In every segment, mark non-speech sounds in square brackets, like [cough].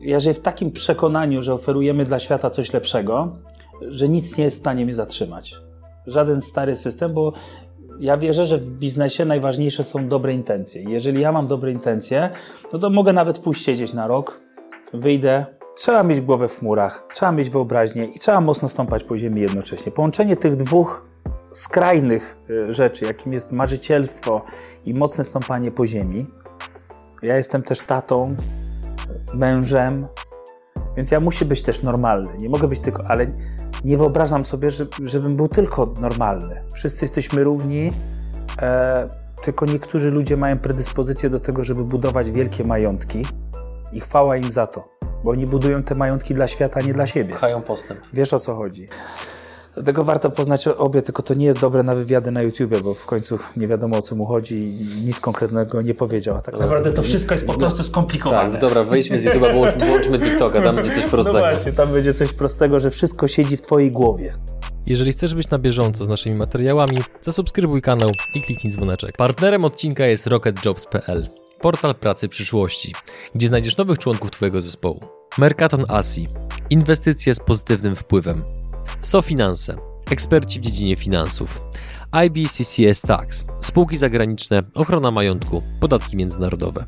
ja żyję w takim przekonaniu, że oferujemy dla świata coś lepszego, że nic nie jest w stanie mnie zatrzymać. Żaden stary system, bo ja wierzę, że w biznesie najważniejsze są dobre intencje. Jeżeli ja mam dobre intencje, no to mogę nawet pójść siedzieć na rok, wyjdę. Trzeba mieć głowę w murach, trzeba mieć wyobraźnię i trzeba mocno stąpać po ziemi jednocześnie. Połączenie tych dwóch skrajnych y, rzeczy, jakim jest marzycielstwo i mocne stąpanie po ziemi. Ja jestem też tatą, mężem, więc ja muszę być też normalny. Nie mogę być tylko, ale nie wyobrażam sobie, że, żebym był tylko normalny. Wszyscy jesteśmy równi, e, tylko niektórzy ludzie mają predyspozycję do tego, żeby budować wielkie majątki i chwała im za to, bo oni budują te majątki dla świata, nie dla siebie. Pchają postęp. Wiesz o co chodzi. Dlatego warto poznać obie, tylko to nie jest dobre na wywiady na YouTubie, bo w końcu nie wiadomo o co mu chodzi i nic konkretnego nie powiedział. A tak naprawdę to wszystko jest po prostu skomplikowane. Tak, dobra, wejdźmy z YouTube'a, wyłączmy, wyłączmy TikToka, tam będzie coś prostego. No właśnie, tam będzie coś prostego, że wszystko siedzi w twojej głowie. Jeżeli chcesz być na bieżąco z naszymi materiałami, zasubskrybuj kanał i kliknij dzwoneczek. Partnerem odcinka jest rocketjobs.pl, portal pracy przyszłości, gdzie znajdziesz nowych członków Twojego zespołu. Mercaton ASI, inwestycje z pozytywnym wpływem. SoFinanse, eksperci w dziedzinie finansów. IBCCS Tax, spółki zagraniczne, ochrona majątku, podatki międzynarodowe.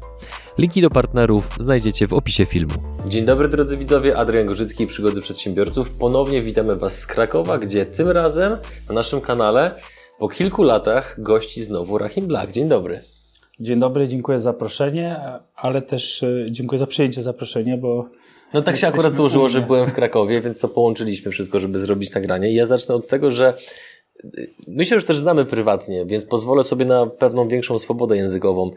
Linki do partnerów znajdziecie w opisie filmu. Dzień dobry drodzy widzowie, Adrian Gorzycki, Przygody Przedsiębiorców. Ponownie witamy Was z Krakowa, gdzie tym razem na naszym kanale po kilku latach gości znowu Rahim Black. Dzień dobry. Dzień dobry, dziękuję za zaproszenie, ale też e, dziękuję za przyjęcie zaproszenia, bo No tak się akurat złożyło, że byłem w Krakowie, więc to połączyliśmy wszystko, żeby zrobić nagranie. I ja zacznę od tego, że y, my się już też znamy prywatnie, więc pozwolę sobie na pewną większą swobodę językową.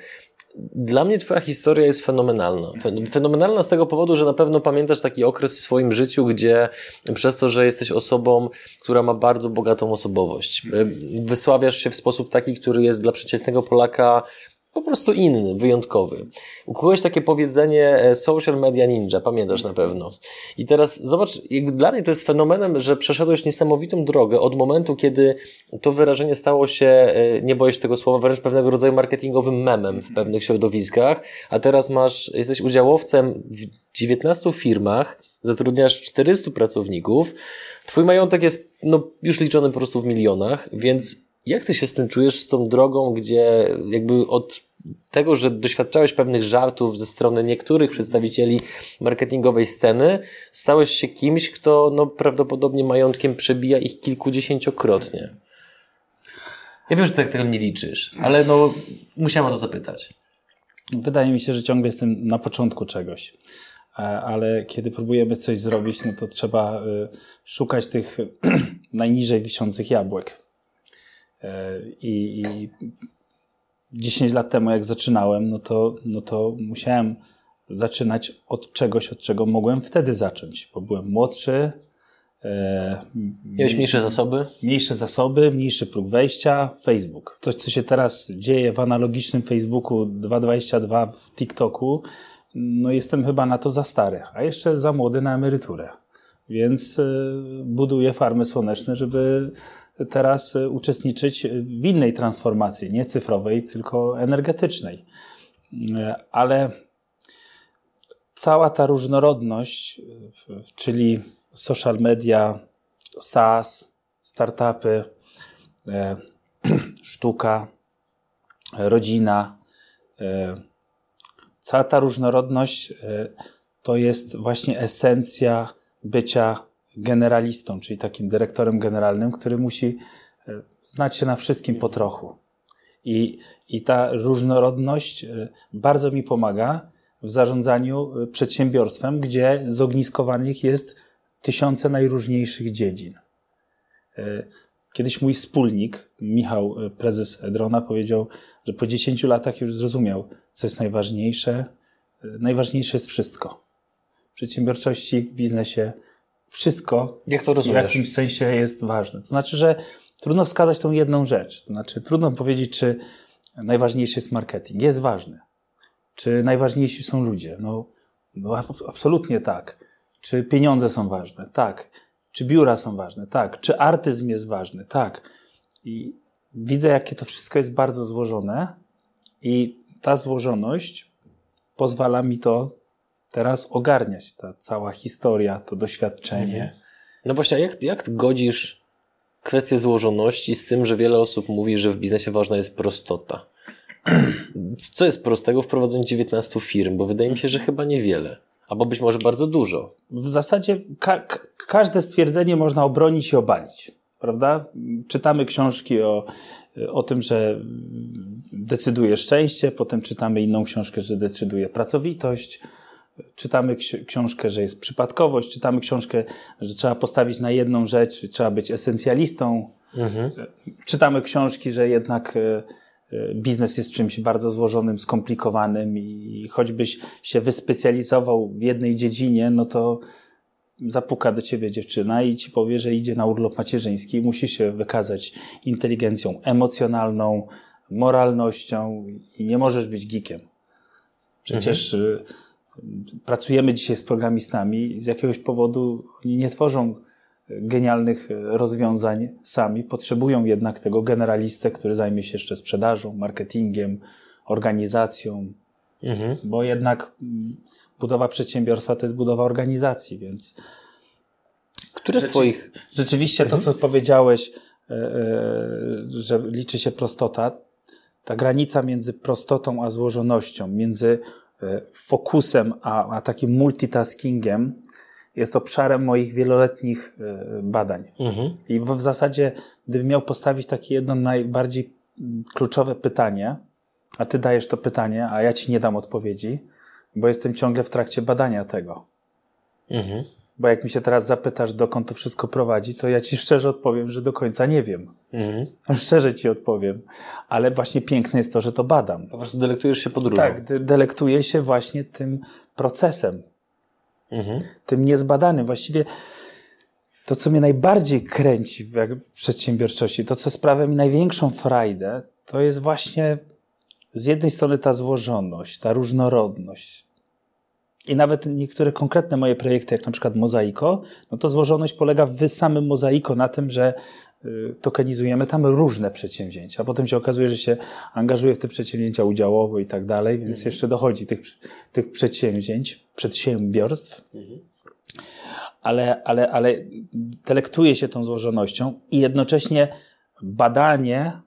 Dla mnie Twoja historia jest fenomenalna. Fen- Fenomenalna z tego powodu, że na pewno pamiętasz taki okres w swoim życiu, gdzie przez to, że jesteś osobą, która ma bardzo bogatą osobowość, y, wysławiasz się w sposób taki, który jest dla przeciętnego Polaka po prostu inny, wyjątkowy. Ukułeś takie powiedzenie e, social media ninja, pamiętasz na pewno. I teraz zobacz, dla mnie to jest fenomenem, że przeszedłeś niesamowitą drogę od momentu, kiedy to wyrażenie stało się, e, nie boję się tego słowa, wręcz pewnego rodzaju marketingowym memem w pewnych środowiskach, a teraz masz, jesteś udziałowcem w 19 firmach, zatrudniasz 400 pracowników, twój majątek jest no, już liczony po prostu w milionach, więc jak ty się z tym czujesz, z tą drogą, gdzie jakby od tego, że doświadczałeś pewnych żartów ze strony niektórych przedstawicieli marketingowej sceny, stałeś się kimś, kto no, prawdopodobnie majątkiem przebija ich kilkudziesięciokrotnie. Ja wiem, że tak tego nie liczysz, ale no, musiałem o to zapytać. wydaje mi się, że ciągle jestem na początku czegoś. E, Ale kiedy próbujemy coś zrobić, no to trzeba y, szukać tych [clears throat] najniżej wiszących jabłek. E, I, i 10 lat temu, jak zaczynałem, no to, no to musiałem zaczynać od czegoś, od czego mogłem wtedy zacząć, bo byłem młodszy, e, Miałeś mniejsze zasoby? mniejsze zasoby, mniejszy próg wejścia, Facebook. To, co się teraz dzieje w analogicznym Facebooku 2.22 w TikToku, no jestem chyba na to za stary, a jeszcze za młody na emeryturę. Więc y, buduję farmy słoneczne, żeby teraz y, uczestniczyć w innej transformacji, nie cyfrowej, tylko energetycznej. Y, Ale cała ta różnorodność, y, czyli social media, SaaS, startupy, [clears throat] sztuka, rodzina. Cała ta różnorodność to jest właśnie esencja bycia generalistą, czyli takim dyrektorem generalnym, który musi e, znać się na wszystkim po trochu. I, I ta różnorodność e, bardzo mi pomaga w zarządzaniu e, przedsiębiorstwem, gdzie zogniskowanych jest tysiące najróżniejszych dziedzin. Kiedyś mój wspólnik, Michał, prezes Edrona, powiedział, że po 10 latach już zrozumiał, co jest najważniejsze. Najważniejsze jest wszystko. W przedsiębiorczości, w biznesie, wszystko Jak to w rozumiesz? jakimś sensie jest ważne. To znaczy, że trudno wskazać tą jedną rzecz. To znaczy, trudno powiedzieć, czy najważniejszy jest marketing. Jest ważny. Czy najważniejsi są ludzie? No, no ab- absolutnie tak. Czy pieniądze są ważne? Tak. Czy biura są ważne? Tak. Czy artyzm jest ważny? Tak. I widzę, jakie to wszystko jest bardzo złożone i ta złożoność pozwala mi to teraz ogarniać ta cała historia, to doświadczenie. Mhm. No właśnie, a jak, jak godzisz kwestię złożoności z tym, że wiele osób mówi, że w biznesie ważna jest prostota? [clears throat] Co jest prostego w prowadzeniu 19 firm? Bo wydaje mi się, że chyba niewiele. Albo być może bardzo dużo. W zasadzie ka każde stwierdzenie można obronić i obalić. Prawda? Czytamy książki o, o tym, że decyduje szczęście, potem czytamy inną książkę, że decyduje pracowitość, czytamy książkę, że jest przypadkowość, czytamy książkę, że trzeba postawić na jedną rzecz, trzeba być esencjalistą. Mhm. Czytamy książki, że jednak e, e, biznes jest czymś bardzo złożonym, skomplikowanym i choćbyś się wyspecjalizował w jednej dziedzinie, no to zapuka do ciebie dziewczyna i ci powie, że idzie na urlop macierzyński i musi się wykazać inteligencją emocjonalną, moralnością i nie możesz być geekiem. Przecież mhm. Pracujemy dzisiaj z programistami z jakiegoś powodu oni nie tworzą genialnych rozwiązań sami, potrzebują jednak tego generalistę, który zajmie się jeszcze sprzedażą, marketingiem, organizacją, mhm. bo jednak budowa przedsiębiorstwa to jest budowa organizacji, więc. Które z Twoich. Rzeczywiście to, co powiedziałeś, e, e, że liczy się prostota, ta granica między prostotą a złożonością, między e, fokusem a, a takim multitaskingiem, jest obszarem moich wieloletnich badań. Mhm. I w, w zasadzie, gdybym miał postawić takie jedno najbardziej kluczowe pytanie, a ty dajesz to pytanie, a ja ci nie dam odpowiedzi, bo jestem ciągle w trakcie badania tego. Mhm. Bo jak mi się teraz zapytasz, dokąd to wszystko prowadzi, to ja ci szczerze odpowiem, że do końca nie wiem. Mhm. [laughs] Szczerze ci odpowiem. Ale właśnie piękne jest to, że to badam. Po prostu delektujesz się podróżą. Tak, de delektuję się właśnie tym procesem. Mhm. Tym niezbadanym. Właściwie to, co mnie najbardziej kręci w, w przedsiębiorczości, to, co sprawia mi największą frajdę, to jest właśnie z jednej strony ta złożoność, ta różnorodność. I nawet niektóre konkretne moje projekty, jak na przykład Mozaiko, no to złożoność polega w samym Mozaiko na tym, że y, tokenizujemy tam różne przedsięwzięcia. A potem się okazuje, że się angażuje w te przedsięwzięcia udziałowo i tak dalej, więc mhm. jeszcze dochodzi tych, tych przedsięwzięć, przedsiębiorstw. Mhm. Ale, ale, ale delektuje się tą złożonością i jednocześnie badanie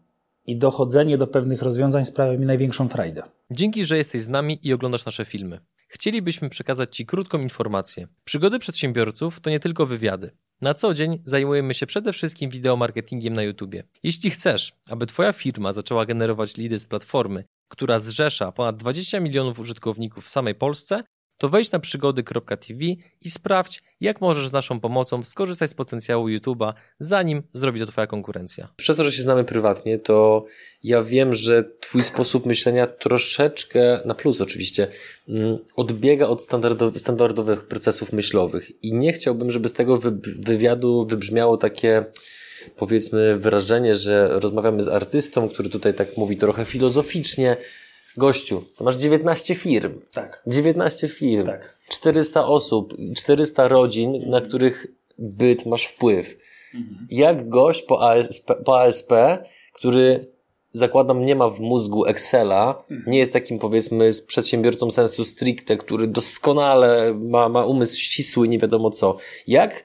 i dochodzenie do pewnych rozwiązań sprawia mi największą frajdę. Dzięki, że jesteś z nami i oglądasz nasze filmy. Chcielibyśmy przekazać Ci krótką informację. Przygody przedsiębiorców to nie tylko wywiady. Na co dzień zajmujemy się przede wszystkim wideomarketingiem na YouTube. Jeśli chcesz, aby Twoja firma zaczęła generować lidy z platformy, która zrzesza ponad 20 milionów użytkowników w samej Polsce, to wejdź na przygody.tv i sprawdź, jak możesz z naszą pomocą skorzystać z potencjału YouTube'a, zanim zrobi to Twoja konkurencja. Przez to, że się znamy prywatnie, to ja wiem, że Twój sposób myślenia troszeczkę, na plus oczywiście, mm, odbiega od standardowych procesów myślowych i nie chciałbym, żeby z tego wywiadu wybrzmiało takie powiedzmy wyrażenie, że rozmawiamy z artystą, który tutaj tak mówi trochę filozoficznie, Gościu, to masz 19 firm. Tak. 19 firm. Tak. 400 osób, 400 rodzin, mhm. na których byt masz wpływ. Mhm. Jak gość po ASP, po ASP, który zakładam nie ma w mózgu Excela, mhm. nie jest takim powiedzmy przedsiębiorcą sensu stricte, który doskonale ma, ma umysł ścisły, nie wiadomo co. Jak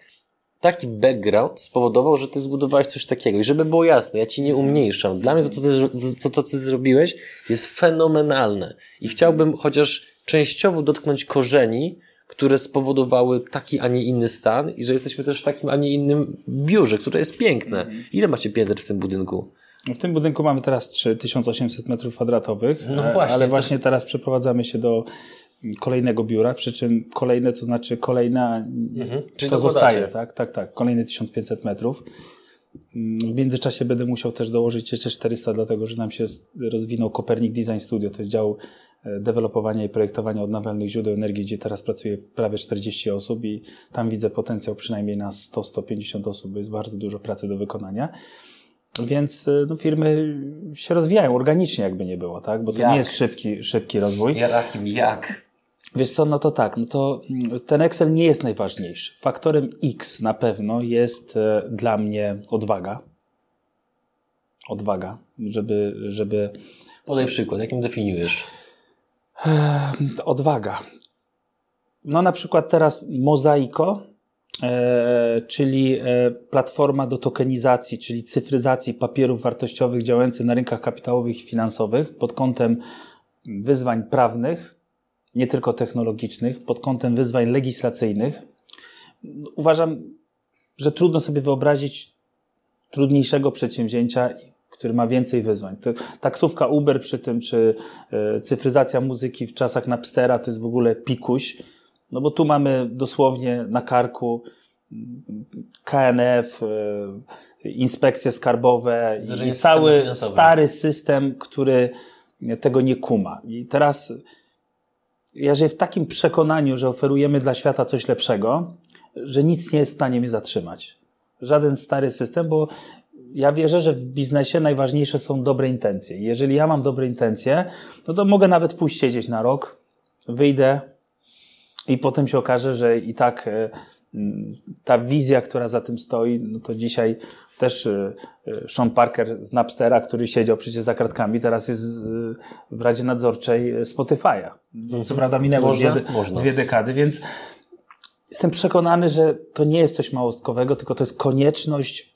taki background spowodował, że ty zbudowałeś coś takiego. I żeby było jasne, ja ci nie umniejszam. Dla mnie to, co ty, to, to, co ty zrobiłeś, jest fenomenalne. I chciałbym chociaż częściowo dotknąć korzeni, które spowodowały taki, a nie inny stan i że jesteśmy też w takim, a nie innym biurze, które jest piękne. Ile macie pięter w tym budynku? W tym budynku mamy teraz 3800 metrów kwadratowych, no właśnie, ale właśnie teraz przeprowadzamy się do kolejnego biura, przy czym kolejne to znaczy kolejna, mhm. to zostaje, tak, tak, tak, kolejne 1500 metrów. W międzyczasie będę musiał też dołożyć jeszcze 400, dlatego że nam się rozwinął Copernic Design Studio, to jest dział e, dewelopowania i projektowania odnawialnych źródeł energii, gdzie teraz pracuje prawie 40 osób i tam widzę potencjał przynajmniej na 100-150 osób, bo jest bardzo dużo pracy do wykonania. Więc e, no, firmy się rozwijają organicznie, jakby nie było, tak? Bo to jak? nie jest szybki, szybki rozwój. Jakim, jak? Wiesz co, no to tak, no to mm, ten Excel nie jest najważniejszy. Faktorem X na pewno jest e, dla mnie odwaga. Odwaga, żeby, żeby... Podaj przykład, jakim definiujesz? Odwaga. no na przykład teraz Mozaiko, e, czyli e, platforma do tokenizacji, czyli cyfryzacji papierów wartościowych działających na rynkach kapitałowych i finansowych pod kątem wyzwań prawnych, nie tylko technologicznych, pod kątem wyzwań legislacyjnych. Uważam, że trudno sobie wyobrazić trudniejszego przedsięwzięcia, który ma więcej wyzwań. Taksówka Uber przy tym, czy e, cyfryzacja muzyki w czasach Napstera to jest w ogóle pikuś, no bo tu mamy dosłownie na karku KNF, e, inspekcje skarbowe Zdarzenie i cały stary system, który tego nie kuma. I teraz ja żyję w takim przekonaniu, że oferujemy dla świata coś lepszego, że nic nie jest w stanie mnie zatrzymać. Żaden stary system, bo ja wierzę, że w biznesie najważniejsze są dobre intencje. Jeżeli ja mam dobre intencje, no to mogę nawet pójść siedzieć na rok, wyjdę i potem się okaże, że i tak e, ta wizja, która za tym stoi, no to dzisiaj też e, e, Sean Parker z Napstera, który siedział przecież za kratkami, teraz jest e, w Radzie Nadzorczej Spotify'a. Co prawda minęło Można? dwie, Można. dwie dekady, więc jestem przekonany, że to nie jest coś małostkowego, tylko to jest konieczność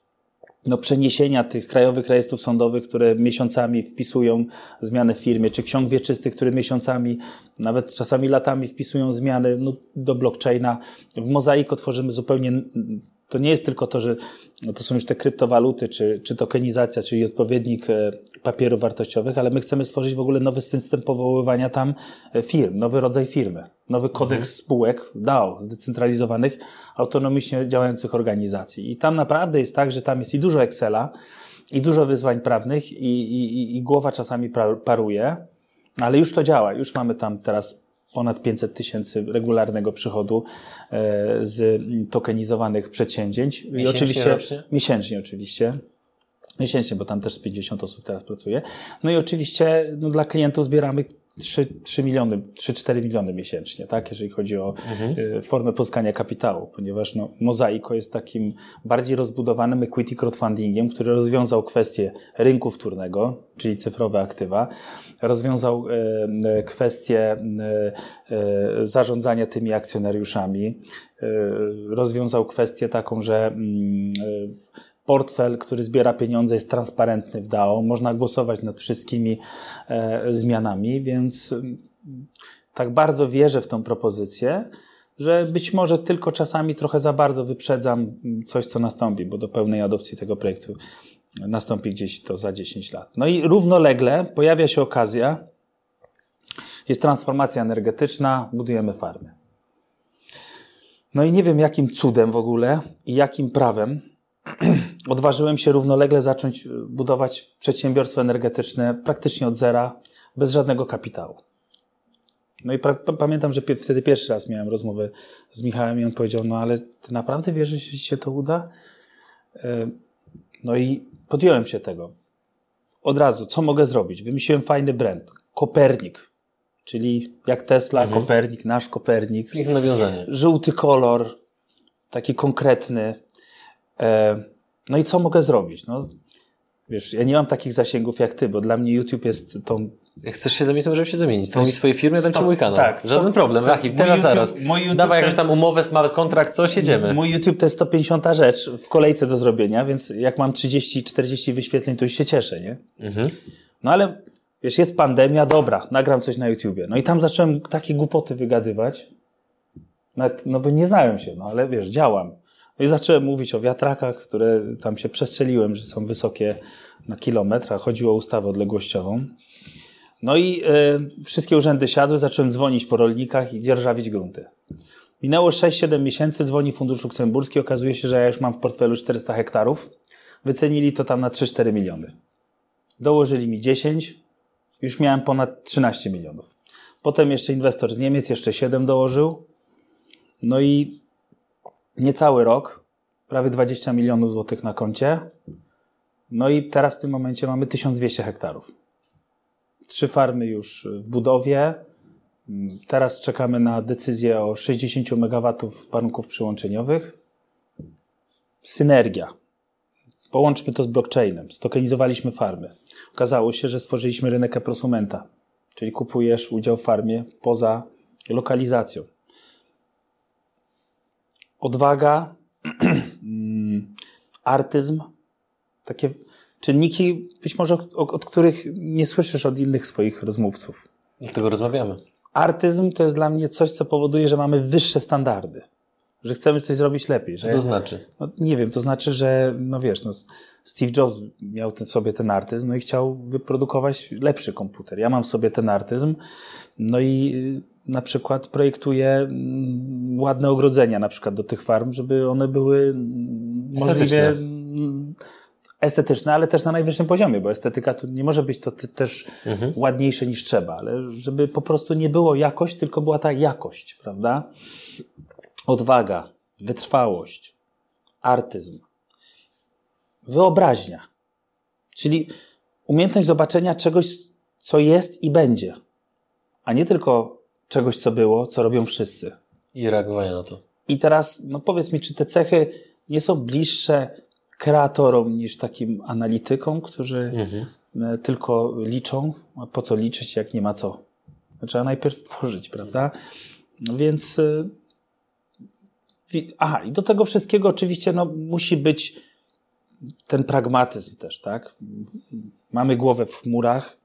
no, przeniesienia tych krajowych rejestrów sądowych, które miesiącami wpisują zmiany w firmie, czy ksiąg wieczystych, które miesiącami, nawet czasami latami wpisują zmiany no, do blockchaina. W Mozaiko tworzymy zupełnie, to nie jest tylko to, że to są już te kryptowaluty, czy, czy tokenizacja, czyli odpowiednik e, papierów wartościowych, ale my chcemy stworzyć w ogóle nowy system powoływania tam e, firm, nowy rodzaj firmy, nowy kodeks spółek DAO, zdecentralizowanych, autonomicznie działających organizacji. I tam naprawdę jest tak, że tam jest i dużo Excela, i dużo wyzwań prawnych, i, i, i głowa czasami paruje, ale już to działa. Już mamy tam teraz ponad 500 tysięcy regularnego przychodu e, z tokenizowanych przedsięwzięć. I Miesięcznie, oczywiście rocznie? miesięcznie oczywiście. Miesięcznie, bo tam też z 50 osób teraz pracuje. No i oczywiście no, dla klientów zbieramy 3, 3 miliony, 3-4 miliony miesięcznie, tak, jeżeli chodzi o y, formę pozyskania kapitału, ponieważ no, Mozaiko jest takim bardziej rozbudowanym equity crowdfundingiem, który rozwiązał kwestię rynku wtórnego, czyli cyfrowe aktywa, rozwiązał e, e, kwestię e, e, zarządzania tymi akcjonariuszami, e, rozwiązał kwestię taką, że mm, portfel, który zbiera pieniądze, jest transparentny w DAO. Można głosować nad wszystkimi e, zmianami, więc mm, tak bardzo wierzę w tą propozycję, że być może tylko czasami trochę za bardzo wyprzedzam mm, coś, co nastąpi, bo do pełnej adopcji tego projektu nastąpi gdzieś to za 10 lat. No i równolegle pojawia się okazja, jest transformacja energetyczna, budujemy farmy. No i nie wiem jakim cudem w ogóle i jakim prawem [clears throat] odważyłem się równolegle zacząć y, budować przedsiębiorstwo energetyczne praktycznie od zera, bez żadnego kapitału. No i pra- pamiętam, że wtedy pierwszy raz miałem rozmowę z Michałem i on powiedział, no ale ty naprawdę wierzysz, że ci się to uda? E, No i podjąłem się tego. Od razu, co mogę zrobić? Wymyśliłem fajny brand. Kopernik. Czyli jak Tesla, Kopernik, nasz Kopernik Piękne nawiązanie. żółty kolor, taki konkretny. E, no i co mogę zrobić? No, wiesz, ja nie mam takich zasięgów jak ty, bo dla mnie YouTube jest tą. Jak chcesz się zamienić, to możemy się zamienić. To mi swoje firmy, dam ci mój kanał. Tak, Żaden problem. Tak, Rahim, teraz YouTube- zaraz. YouTube Dawaj jakąś tam umowę, smart kontrakt, coś, jedziemy. Mój YouTube to jest 150 rzecz w kolejce do zrobienia, więc jak mam 30-40 wyświetleń, to już się cieszę, nie? Mhm. No ale wiesz, jest pandemia, dobra, nagram coś na YouTubie. No i tam zacząłem takie głupoty wygadywać. Nawet, no bo nie znałem się, no ale wiesz, działam. No i zacząłem mówić o wiatrakach, które tam się przestrzeliłem, że są wysokie na kilometr, a chodziło o ustawę odległościową. No i e, wszystkie urzędy siadły, zacząłem dzwonić po rolnikach i dzierżawić grunty. Minęło 6-7 miesięcy, dzwoni Fundusz Luksemburski, okazuje się, że ja już mam w portfelu 400 hektarów. Wycenili to tam na 3-4 miliony. Dołożyli mi 10, już miałem ponad 13 milionów. Potem jeszcze inwestor z Niemiec jeszcze 7 dołożył. No i niecały rok, prawie 20 milionów złotych na koncie. No i teraz w tym momencie mamy 1200 hektarów. Trzy farmy już w budowie. Teraz czekamy na decyzję o 60 MW warunków przyłączeniowych. Synergia. Połączmy to z blockchainem. Stokenizowaliśmy farmy. Okazało się, że stworzyliśmy rynek e-prosumenta, czyli kupujesz udział w farmie poza lokalizacją. Odwaga, [clears throat] artyzm, takie czynniki, być może od, od których nie słyszysz od innych swoich rozmówców. Dlatego rozmawiamy. Artyzm to jest dla mnie coś, co powoduje, że mamy wyższe standardy. Że chcemy coś zrobić lepiej. Co to znaczy? No, nie wiem, to znaczy, że no wiesz, no, Steve Jobs miał ten, sobie ten artyzm, no i chciał wyprodukować lepszy komputer. Ja mam sobie ten artyzm, no i na przykład projektuję mm, ładne ogrodzenia na przykład do tych farm, żeby one były mm, możliwie mm, estetyczne, ale też na najwyższym poziomie, bo estetyka tu nie może być to też mhm. ładniejsze niż trzeba, ale żeby po prostu nie było jakość, tylko była ta jakość, prawda? Odwaga, wytrwałość, artyzm, wyobraźnia, czyli umiejętność zobaczenia czegoś, co jest i będzie, a nie tylko czegoś, co było, co robią wszyscy. I reagowania na to. I teraz, no powiedz mi, czy te cechy nie są bliższe kreatorom niż takim analitykom, którzy mhm. E, tylko liczą. A po co liczyć, jak nie ma co? Trzeba najpierw tworzyć, prawda? No więc. E, aha, i do tego wszystkiego oczywiście no, musi być ten pragmatyzm też, tak? Mamy głowę w chmurach,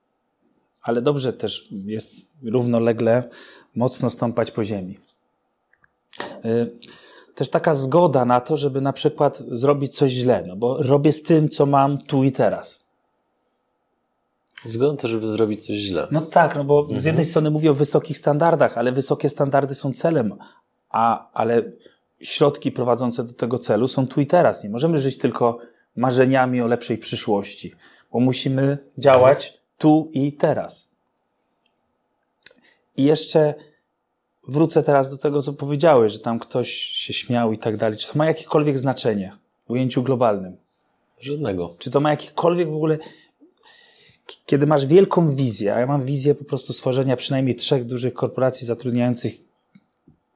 ale dobrze też jest równolegle mocno stąpać po ziemi. E, też taka zgoda na to, żeby na przykład zrobić coś źle, no bo robię z tym, co mam tu i teraz. Zgoda to, żeby zrobić coś źle. No tak, no bo mhm. z jednej strony mówię o wysokich standardach, ale wysokie standardy są celem, a, ale środki prowadzące do tego celu są tu i teraz. Nie możemy żyć tylko marzeniami o lepszej przyszłości, bo musimy działać tu i teraz. I jeszcze wrócę teraz do tego, co powiedziałeś, że tam ktoś się śmiał i tak dalej. Czy to ma jakiekolwiek znaczenie w ujęciu globalnym? Żadnego. Czy to ma jakiekolwiek w ogóle. Kiedy masz wielką wizję, a ja mam wizję po prostu stworzenia przynajmniej trzech dużych korporacji zatrudniających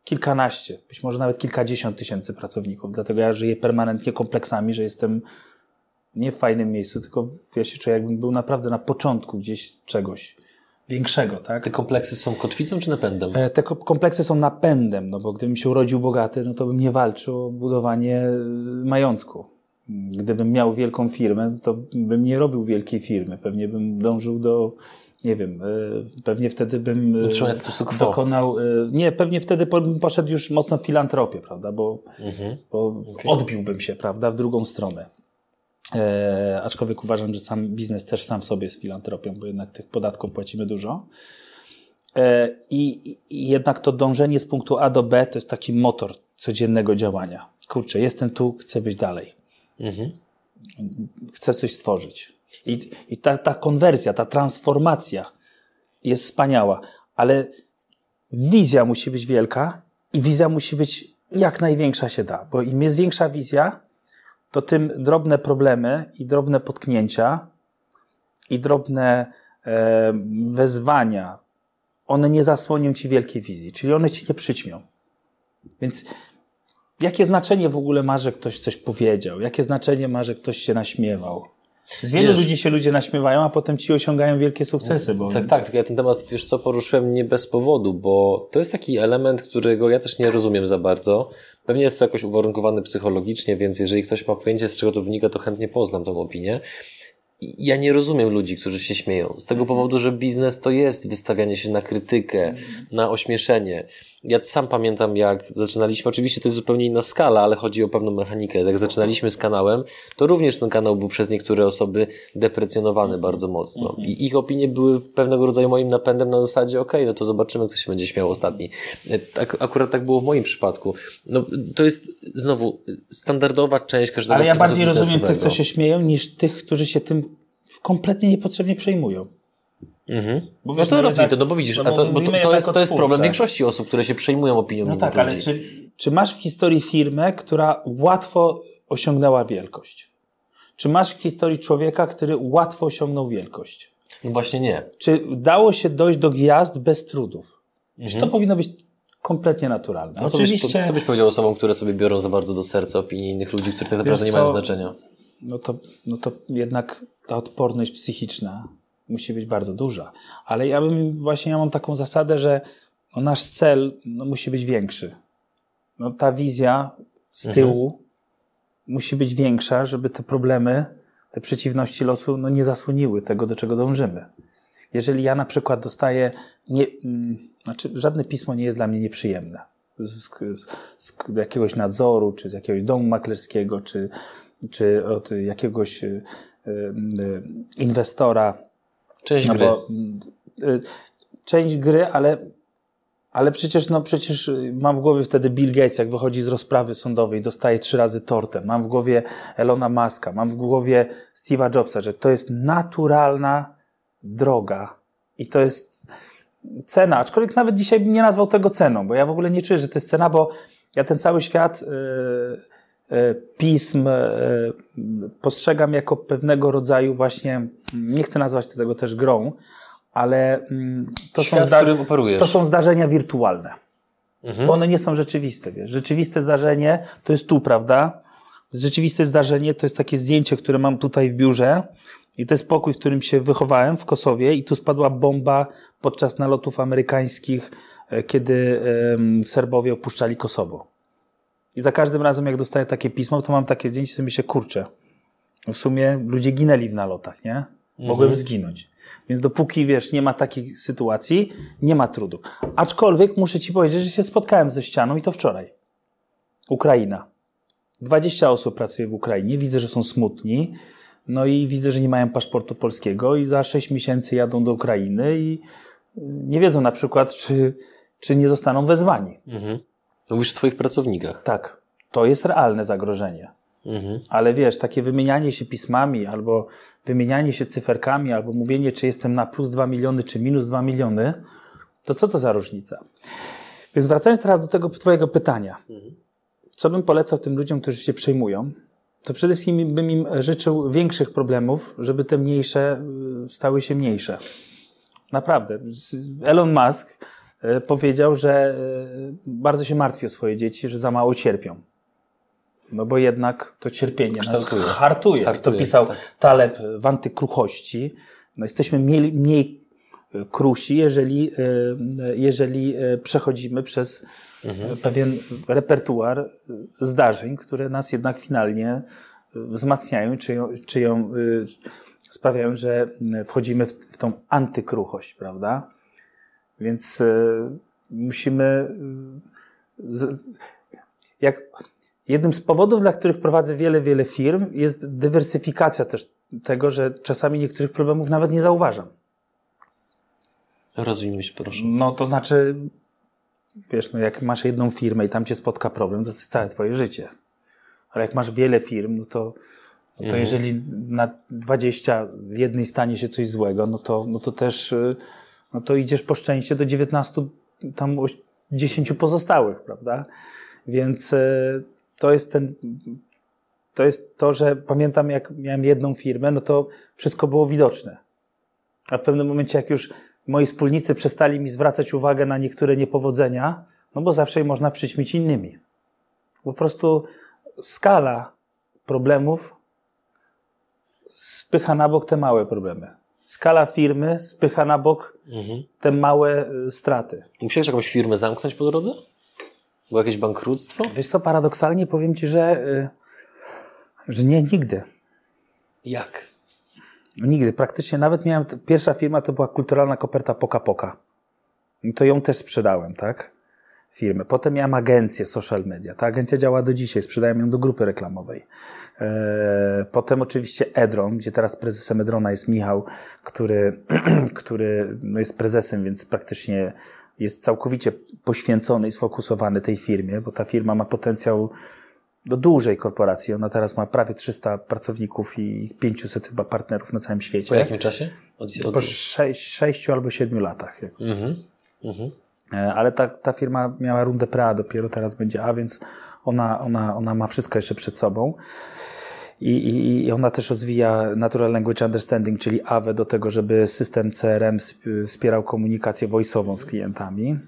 kilkanaście, być może nawet kilkadziesiąt tysięcy pracowników. Dlatego ja żyję permanentnie kompleksami, że jestem nie w fajnym miejscu, tylko ja się czuję, jakbym był naprawdę na początku gdzieś czegoś większego, tak? Te kompleksy są kotwicą czy napędem? E, te kompleksy są napędem, no bo gdybym się urodził bogaty, no to bym nie walczył o budowanie e, majątku. Gdybym miał wielką firmę, to bym nie robił wielkiej firmy. Pewnie bym dążył do, nie wiem, e, pewnie wtedy bym dokonał, nie, pewnie wtedy poszedł już mocno w filantropię, prawda, bo, mhm. bo okay. odbiłbym się, prawda, w drugą stronę. E, aczkolwiek uważam, że sam biznes też sam sobie jest filantropią, bo jednak tych podatków płacimy dużo. E, I, I, jednak to dążenie z punktu A do B to jest taki motor codziennego działania. Kurczę, jestem tu, chcę być dalej. Mhm. Chcę coś stworzyć. I, i ta, ta konwersja, ta transformacja jest wspaniała, ale wizja musi być wielka i wizja musi być jak największa się da, bo im jest większa wizja, to tym drobne problemy i drobne potknięcia i drobne e, wezwania, one nie zasłonią ci wielkiej wizji, czyli one ci nie przyćmią. Więc jakie znaczenie w ogóle ma, że ktoś coś powiedział? Jakie znaczenie ma, że ktoś się naśmiewał? Z wielu wiesz, ludzi się ludzie naśmiewają, a potem ci osiągają wielkie sukcesy. Bo... Tak, tak, tylko ja ten temat, wiesz co, poruszyłem nie bez powodu, bo to jest taki element, którego ja też nie rozumiem za bardzo. Pewnie jest to jakoś uwarunkowany psychologicznie, więc jeżeli ktoś ma pojęcie, z czego to wynika, to chętnie poznam tą opinię ja nie rozumiem ludzi, którzy się śmieją. Z tego mhm. powodu, że biznes to jest wystawianie się na krytykę, mhm. na ośmieszenie. Ja sam pamiętam, jak zaczynaliśmy, oczywiście to jest zupełnie inna skala, ale chodzi o pewną mechanikę. Jak zaczynaliśmy z kanałem, to również ten kanał był przez niektóre osoby deprecjonowany bardzo mocno. Mhm. I ich opinie były pewnego rodzaju moim napędem na zasadzie, okej, okay, no to zobaczymy, kto się będzie śmiał ostatni. Tak, akurat tak było w moim przypadku. No, to jest znowu standardowa część każdego Ale ja bardziej rozumiem tych, co się śmieją, niż tych, którzy się tym kompletnie niepotrzebnie przejmują. Mhm. Bo no to rozwij to, no bo widzisz, no bo, to, bo to, to, jest, to jest problem większości osób, które się przejmują opinią No tak, ale czy, czy masz w historii firmę, która łatwo osiągnęła wielkość? Czy masz w historii człowieka, który łatwo osiągnął wielkość? No właśnie nie. Czy dało się dojść do gwiazd bez trudów? Mhm. Czy to powinno być kompletnie naturalne? No, Oczywiście... Co byś, co byś powiedział osobom, które sobie biorą za bardzo do serca opinii innych ludzi, które tak naprawdę nie mają znaczenia? No to, no to jednak ta odporność psychiczna musi być bardzo duża. Ale ja bym właśnie ja mam taką zasadę, że no nasz cel no, musi być większy. no, ta wizja z Mhm. tyłu musi być większa, żeby te problemy, te przeciwności losu no, nie zasłoniły tego, do czego dążymy. Jeżeli ja na przykład dostaję, nie, mm, znaczy żadne pismo nie jest dla mnie nieprzyjemne. Z, z, z jakiegoś nadzoru, czy z jakiegoś domu maklerskiego, czy, czy od jakiegoś y, y, inwestora, Część no gry. bo y, część gry, ale, ale przecież, no przecież y, mam w głowie wtedy Bill Gates, jak wychodzi z rozprawy sądowej, dostaje trzy razy tortem. Mam w głowie Elona Muska, mam w głowie Steve'a Jobsa, że to jest naturalna droga i to jest cena, aczkolwiek nawet dzisiaj bym nie nazwał tego ceną, bo ja w ogóle nie czuję, że to jest cena, bo ja ten cały świat y, pism y, postrzegam jako pewnego rodzaju właśnie, nie chcę nazwać tego też grą, ale mm, to, są, Świat, w zda- którym operujesz. to są zdarzenia wirtualne. Mhm. One nie są rzeczywiste. Wiesz. Rzeczywiste zdarzenie to jest tu, prawda? Rzeczywiste zdarzenie to jest takie zdjęcie, które mam tutaj w biurze i to jest pokój, w którym się wychowałem w Kosowie i tu spadła bomba podczas nalotów amerykańskich, e, kiedy Serbowie opuszczali Kosowo. I za każdym razem, jak dostaję takie pismo, to mam takie zdjęcie, to mi się kurczę. W sumie ludzie ginęli w nalotach, nie? Mogłem zginąć. Więc dopóki, wiesz, nie ma takich sytuacji, nie ma trudu. Aczkolwiek muszę ci powiedzieć, że się spotkałem ze ścianą i to wczoraj. Ukraina. 20 osób pracuje w Ukrainie, widzę, że są smutni, no i widzę, że nie mają paszportu polskiego i za 6 miesięcy jadą do Ukrainy i y, nie wiedzą na przykład, czy, czy nie zostaną wezwani. Mhm. Mówisz o twoich pracownikach. Tak, to jest realne zagrożenie. Mhm. Ale wiesz, takie wymienianie się pismami, albo wymienianie się cyferkami, albo mówienie, czy jestem na plus 2 miliony, czy minus 2 miliony, to co to za różnica? Więc wracając teraz do tego Twojego pytania. Co bym polecał tym ludziom, którzy się przejmują? To przede wszystkim bym im życzył większych problemów, żeby te mniejsze y, stały się mniejsze. Naprawdę. Elon Musk powiedział, że y, bardzo się martwi o swoje dzieci, że za mało cierpią. No bo jednak to cierpienie nas Kształtuje. hartuje. Hartuje, to pisał tak. Taleb w Antykruchości. No jesteśmy mniej, mniej krusi, jeżeli, y, jeżeli przechodzimy przez Mhm. pewien repertuar zdarzeń, które nas jednak finalnie wzmacniają, czy, ją, czy ją sprawiają, że wchodzimy w, w tą antykruchość, prawda? Więc y, musimy. Z, jak, jednym z powodów, dla których prowadzę wiele, wiele firm, jest dywersyfikacja też tego, że czasami niektórych problemów nawet nie zauważam. Rozwinij się proszę. No to znaczy, wiesz, no jak masz jedną firmę i tam cię spotka problem, to jest całe twoje życie. Ale jak masz wiele firm, no to, no to jeżeli na 20 w jednej stanie się coś złego, no to, no to też, y, no to idziesz po szczęście do 19, tam oś- 10 pozostałych, prawda? Więc y, to jest ten, to jest to, że pamiętam jak miałem jedną firmę, no to wszystko było widoczne. A w pewnym momencie, jak już moi wspólnicy przestali mi zwracać uwagę na niektóre niepowodzenia, no bo zawsze można przyćmić innymi. Po prostu skala problemów spycha na bok te małe problemy. Skala firmy spycha na bok Mhm. te małe y, straty. Musiałeś jakąś firmę zamknąć po drodze? Było jakieś bankructwo? Wiesz co, paradoksalnie powiem Ci, że, y, że nie, nigdy. Jak? Nigdy. Praktycznie nawet miałem, pierwsza firma to była kulturalna koperta Poka Poka. I to ją też sprzedałem, tak? Firmę. Potem miałem agencję social media. Ta agencja działa do dzisiaj, sprzedaję ją do grupy reklamowej. E, Potem oczywiście Edron, gdzie teraz prezesem Edrona jest Michał, który, [clears throat] który no jest prezesem, więc praktycznie jest całkowicie poświęcony i sfokusowany tej firmie, bo ta firma ma potencjał do dużej korporacji. Ona teraz ma prawie 300 pracowników i 500 chyba partnerów na całym Po świecie. jakim czasie? Od, od... Po sześć, sześciu albo siedmiu latach. jak- Mhm. Mhm. E, Ale ta, ta firma miała rundę PA, dopiero teraz będzie A, więc ona, ona, ona ma wszystko jeszcze przed sobą. I, i, I ona też rozwija Natural Language Understanding, czyli AWE, do tego, żeby system CRM sp- wspierał komunikację voice'ową z klientami.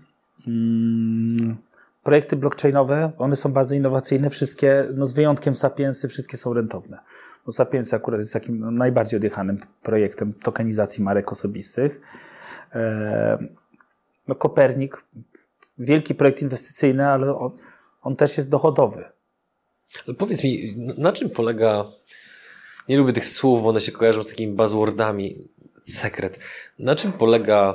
Mm, Projekty blockchainowe, one są bardzo innowacyjne, wszystkie, no z wyjątkiem Sapiensy, wszystkie są rentowne. Bo Sapiensy akurat jest takim no, najbardziej odjechanym projektem tokenizacji marek osobistych. E, no Kopernik, wielki projekt inwestycyjny, ale on, on też jest dochodowy. Ale powiedz mi, na czym polega, nie lubię tych słów, bo one się kojarzą z takimi buzzwordami, sekret. Na czym polega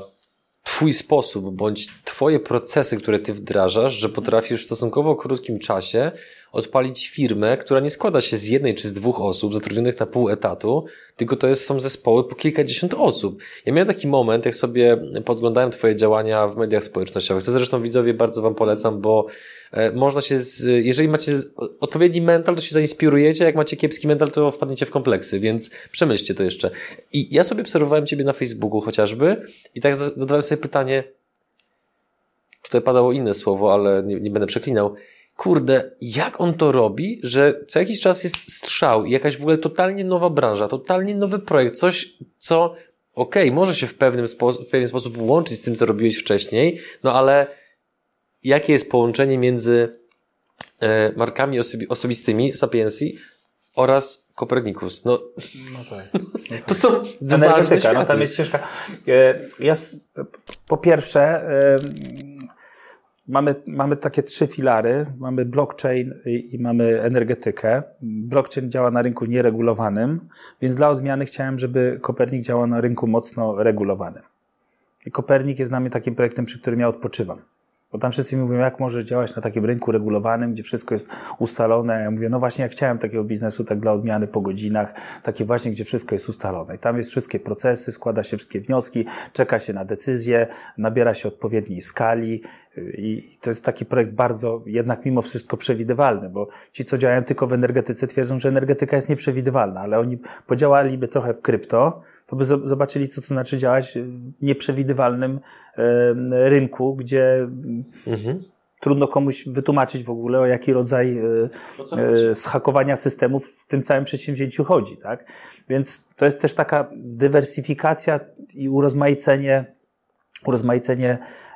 Twój sposób bądź Twoje procesy, które Ty wdrażasz, że potrafisz w stosunkowo krótkim czasie odpalić firmę, która nie składa się z jednej czy z dwóch osób zatrudnionych na pół etatu, tylko to jest, są zespoły po kilkadziesiąt osób. Ja miałem taki moment, jak sobie podglądałem Twoje działania w mediach społecznościowych, co zresztą widzowie bardzo Wam polecam, bo e, można się, z, jeżeli macie odpowiedni mental, to się zainspirujecie, jak macie kiepski mental, to wpadniecie w kompleksy, więc przemyślcie to jeszcze. I ja sobie obserwowałem Ciebie na Facebooku chociażby i tak zadawałem sobie pytanie, tutaj padało inne słowo, ale nie, nie będę przeklinał, kurde, jak on to robi, że co jakiś czas jest strzał i jakaś w ogóle totalnie nowa branża, totalnie nowy projekt, coś, co okej, okay, może się w, pewnym spo, w pewien sposób łączyć z tym, co robiłeś wcześniej, no ale jakie jest połączenie między e, markami osobi osobistymi Sapiensi oraz Kopernikus? No, no tak. [laughs] to są dwa Energetyka, no tam jest ciężka. E, ja, po pierwsze, e, mamy, mamy takie trzy filary. Mamy blockchain i, i, mamy energetykę. Blockchain działa na rynku nieregulowanym, więc dla odmiany chciałem, żeby Kopernik działał na rynku mocno regulowanym. I Kopernik jest dla mnie takim projektem, przy którym ja odpoczywam. Bo tam wszyscy mówią, jak może działać na takim rynku regulowanym, gdzie wszystko jest ustalone. Ja mówię, no właśnie, ja chciałem takiego biznesu, tak dla odmiany po godzinach, takie właśnie, gdzie wszystko jest ustalone. I tam jest wszystkie procesy, składa się wszystkie wnioski, czeka się na decyzję, nabiera się odpowiedniej skali. I to jest taki projekt bardzo, jednak mimo wszystko przewidywalny, bo ci, co działają tylko w energetyce, twierdzą, że energetyka jest nieprzewidywalna, ale oni podziałaliby trochę w krypto, to by zobaczyli, co to znaczy działać w nieprzewidywalnym rynku, gdzie mhm. trudno komuś wytłumaczyć w ogóle, o jaki rodzaj e, schakowania systemów w tym całym przedsięwzięciu chodzi. Tak? Więc to jest też taka dywersyfikacja i urozmaicenie, urozmaicenie e,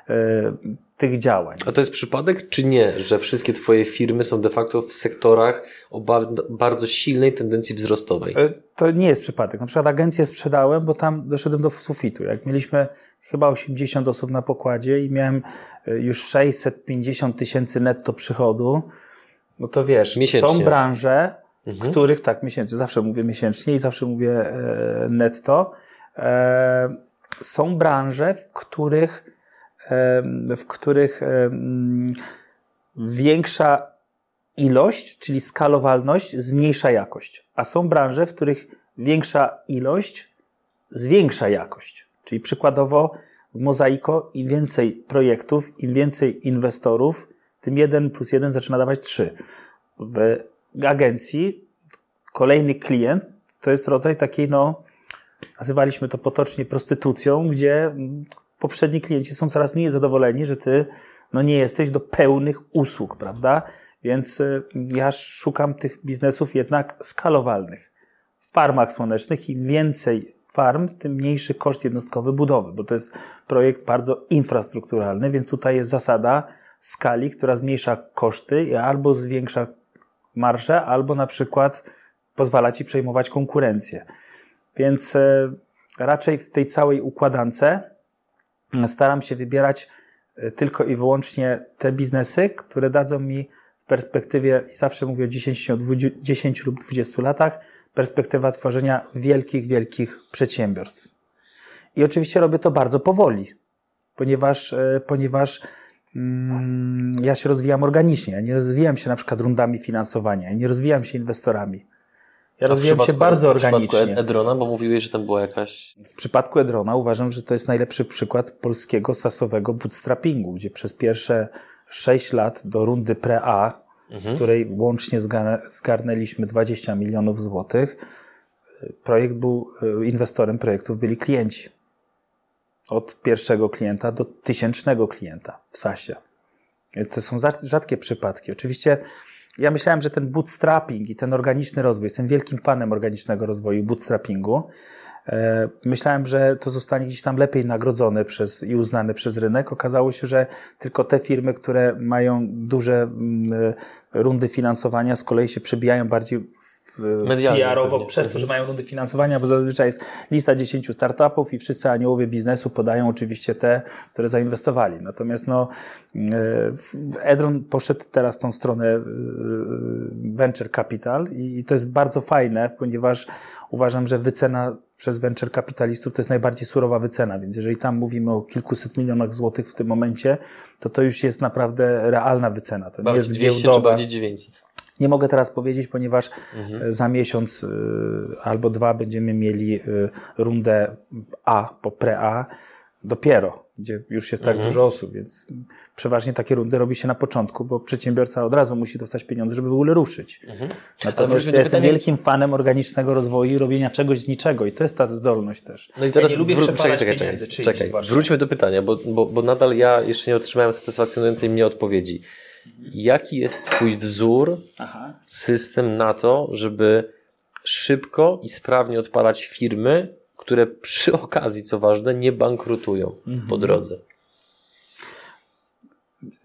tych działań. A to jest przypadek, czy nie, że wszystkie Twoje firmy są de facto w sektorach o bardzo silnej tendencji wzrostowej? E, to nie jest przypadek. Na przykład agencję sprzedałem, bo tam doszedłem do sufitu. Jak mieliśmy chyba 80 osób na pokładzie i miałem e, już 650 tysięcy netto przychodu, no to wiesz, miesięcznie. są branże, mhm. których, tak, miesięcznie, zawsze mówię miesięcznie i zawsze mówię e, netto, są branże, w których w których większa ilość, czyli skalowalność, zmniejsza jakość. A są branże, w których większa ilość zwiększa jakość. Czyli przykładowo w Mozaiko im więcej projektów, im więcej inwestorów, tym jeden plus jeden zaczyna dawać trzy. W agencji kolejny klient to jest rodzaj takiej, no, nazywaliśmy to potocznie prostytucją, gdzie poprzedni klienci są coraz mniej zadowoleni, że ty no, nie jesteś do pełnych usług, prawda? Więc y, ja szukam tych biznesów jednak skalowalnych. W farmach słonecznych im więcej farm, tym mniejszy koszt jednostkowy budowy, bo to jest projekt bardzo infrastrukturalny, więc tutaj jest zasada skali, która zmniejsza koszty i albo zwiększa marżę, albo na przykład pozwala ci przejmować konkurencję. Więc y, raczej w tej całej układance staram się wybierać e, tylko i wyłącznie te biznesy, które dadzą mi w perspektywie, zawsze mówię o 10, 10 lub 20 latach, perspektywa tworzenia wielkich, wielkich przedsiębiorstw. I oczywiście robię to bardzo powoli, ponieważ, e, ponieważ mm, ja się rozwijam organicznie. Ja nie rozwijam się na przykład rundami finansowania, nie rozwijam się inwestorami. Ja rozwijam się bardzo organicznie. W przypadku Edrona, bo mówiłeś, że tam była jakaś... W przypadku Edrona uważam, że to jest najlepszy przykład polskiego sasowego bootstrappingu, gdzie przez pierwsze 6 lat do rundy pre-A, mhm. w której łącznie zgarnęliśmy 20 milionów złotych, projekt był, e, inwestorem projektów byli klienci. Od pierwszego klienta do tysięcznego klienta w SASie. To są rzadkie przypadki. Oczywiście ja myślałem, że ten bootstrapping i ten organiczny rozwój, jestem wielkim fanem organicznego rozwoju bootstrappingu. E, myślałem, że to zostanie gdzieś tam lepiej nagrodzone przez, i uznane przez rynek. Okazało się, że tylko te firmy, które mają duże mm, rundy finansowania, z kolei się przebijają bardziej PR-owo przez to, że mają rundy finansowania, bo zazwyczaj jest lista 10 startupów i wszyscy aniołowie biznesu podają oczywiście te, które zainwestowali. Natomiast no, Edron poszedł teraz tą stronę venture capital i to jest bardzo fajne, ponieważ uważam, że wycena przez venture kapitalistów to jest najbardziej surowa wycena, więc jeżeli tam mówimy o kilkuset milionach złotych w tym momencie, to to już jest naprawdę realna wycena. To bardziej nie jest 200 giełdowa. czy bardziej 900? Nie mogę teraz powiedzieć, ponieważ mhm. za miesiąc y, albo dwa będziemy mieli y, rundę A po pre-A dopiero gdzie już jest tak mhm. dużo osób, więc przeważnie takie rundy robi się na początku, bo przedsiębiorca od razu musi dostać pieniądze, żeby w ogóle ruszyć. Mhm. Natomiast ja jestem pytanie... wielkim fanem organicznego rozwoju i robienia czegoś z niczego i to jest ta zdolność też. No i teraz ja lubię wró- czekaj, czekaj, czekaj, czekaj. Wróćmy do pytania, bo, bo, bo nadal ja jeszcze nie otrzymałem satysfakcjonującej mnie odpowiedzi. Jaki jest Twój wzór, Aha. system na to, żeby szybko i sprawnie odpalać firmy, które przy okazji, co ważne, nie bankrutują mhm. po drodze.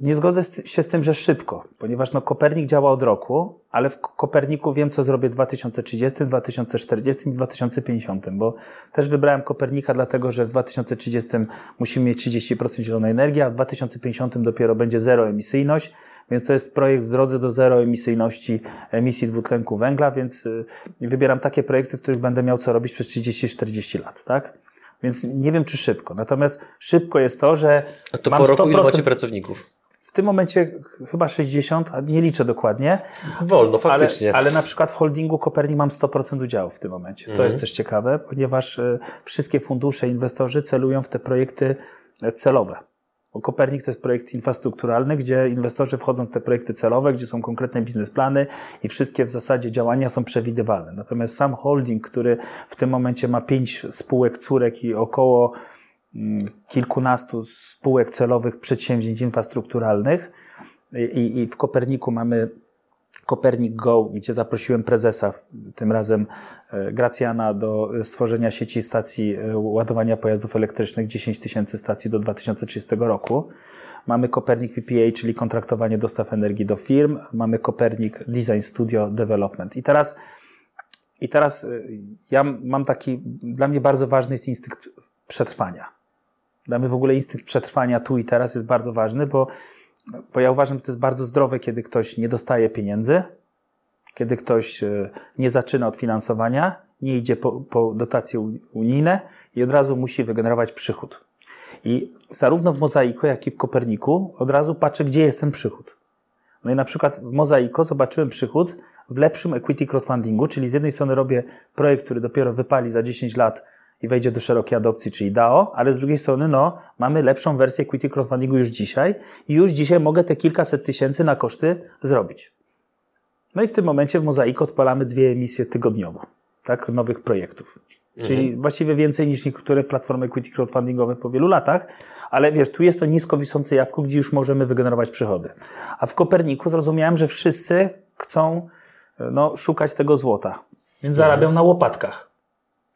Nie zgodzę się z tym, że szybko, ponieważ no, Kopernik działa od roku, ale w Koperniku wiem, co zrobię w 2030, 2040 i 2050, bo też wybrałem Kopernika dlatego, że w 2030 musimy mieć 30% zielonej energii, a w 2050 dopiero będzie zero emisyjność, więc to jest projekt w drodze do zero emisyjności emisji dwutlenku węgla, więc y, wybieram takie projekty, w których będę miał co robić przez 30-40 lat, tak? Więc nie wiem, czy szybko. Natomiast szybko jest to, że. A to mam po roku 100%... ile macie pracowników? W tym momencie chyba 60, a nie liczę dokładnie. Wolno, faktycznie. Ale, ale na przykład w holdingu Kopernik mam 100% udziału w tym momencie. To mhm. jest też ciekawe, ponieważ y, wszystkie fundusze, inwestorzy celują w te projekty celowe. Bo Kopernik to jest projekt infrastrukturalny, gdzie inwestorzy wchodzą w te projekty celowe, gdzie są konkretne biznesplany i wszystkie w zasadzie działania są przewidywalne. Natomiast sam holding, który w tym momencie ma pięć spółek córek i około mm, kilkunastu spółek celowych przedsięwzięć infrastrukturalnych i, i w Koperniku mamy Kopernik Go, gdzie zaprosiłem prezesa, tym razem e, Gracjana, do stworzenia sieci stacji e, ładowania pojazdów elektrycznych, 10 tysięcy stacji do 2030 roku. Mamy Kopernik PPA, czyli kontraktowanie dostaw energii do firm. Mamy Kopernik Design Studio Development. I teraz, i teraz e, ja mam taki, dla mnie bardzo ważny jest instynkt przetrwania. Dla mnie w ogóle instynkt przetrwania tu i teraz jest bardzo ważny, bo bo ja uważam, że to jest bardzo zdrowe, kiedy ktoś nie dostaje pieniędzy, kiedy ktoś e, nie zaczyna od finansowania, nie idzie po, po dotacje unijne i od razu musi wygenerować przychód. I zarówno w Mozaiku, jak i w Koperniku od razu patrzę, gdzie jest ten przychód. No i na przykład w Mozaiko zobaczyłem przychód w lepszym equity crowdfundingu, czyli z jednej strony robię projekt, który dopiero wypali za 10 lat i wejdzie do szerokiej adopcji, czyli DAO, ale z drugiej strony, no, mamy lepszą wersję equity crowdfundingu już dzisiaj i już dzisiaj mogę te kilkaset tysięcy na koszty zrobić. No i w tym momencie w Mozaik odpalamy dwie emisje tygodniowo, tak, nowych projektów. Czyli mhm. właściwie więcej niż niektóre platformy equity crowdfundingowe po wielu latach, ale wiesz, tu jest to nisko wiszące jabłko, gdzie już możemy wygenerować przychody. A w Koperniku zrozumiałem, że wszyscy chcą no, szukać tego złota, więc zarabiam mhm. na łopatkach.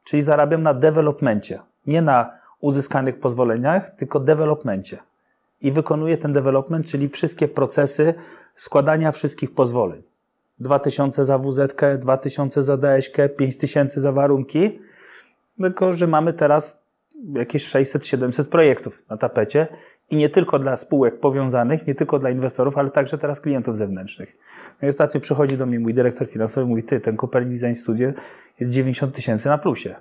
Czyli zarabiam na developmencie. Nie na uzyskanych pozwoleniach, tylko developmencie. I wykonuję ten development, czyli wszystkie procesy składania wszystkich pozwoleń. 2000 za WZ, 2000 za DSK, 5000 za warunki. Tylko, że mamy teraz jakieś 600-700 projektów na tapecie i nie tylko dla spółek powiązanych, nie tylko dla inwestorów, ale także teraz klientów zewnętrznych. No i ostatnio przychodzi do mnie mój dyrektor finansowy mówi, ty, ten Copernic Design Studio jest 90 tysięcy na plusie.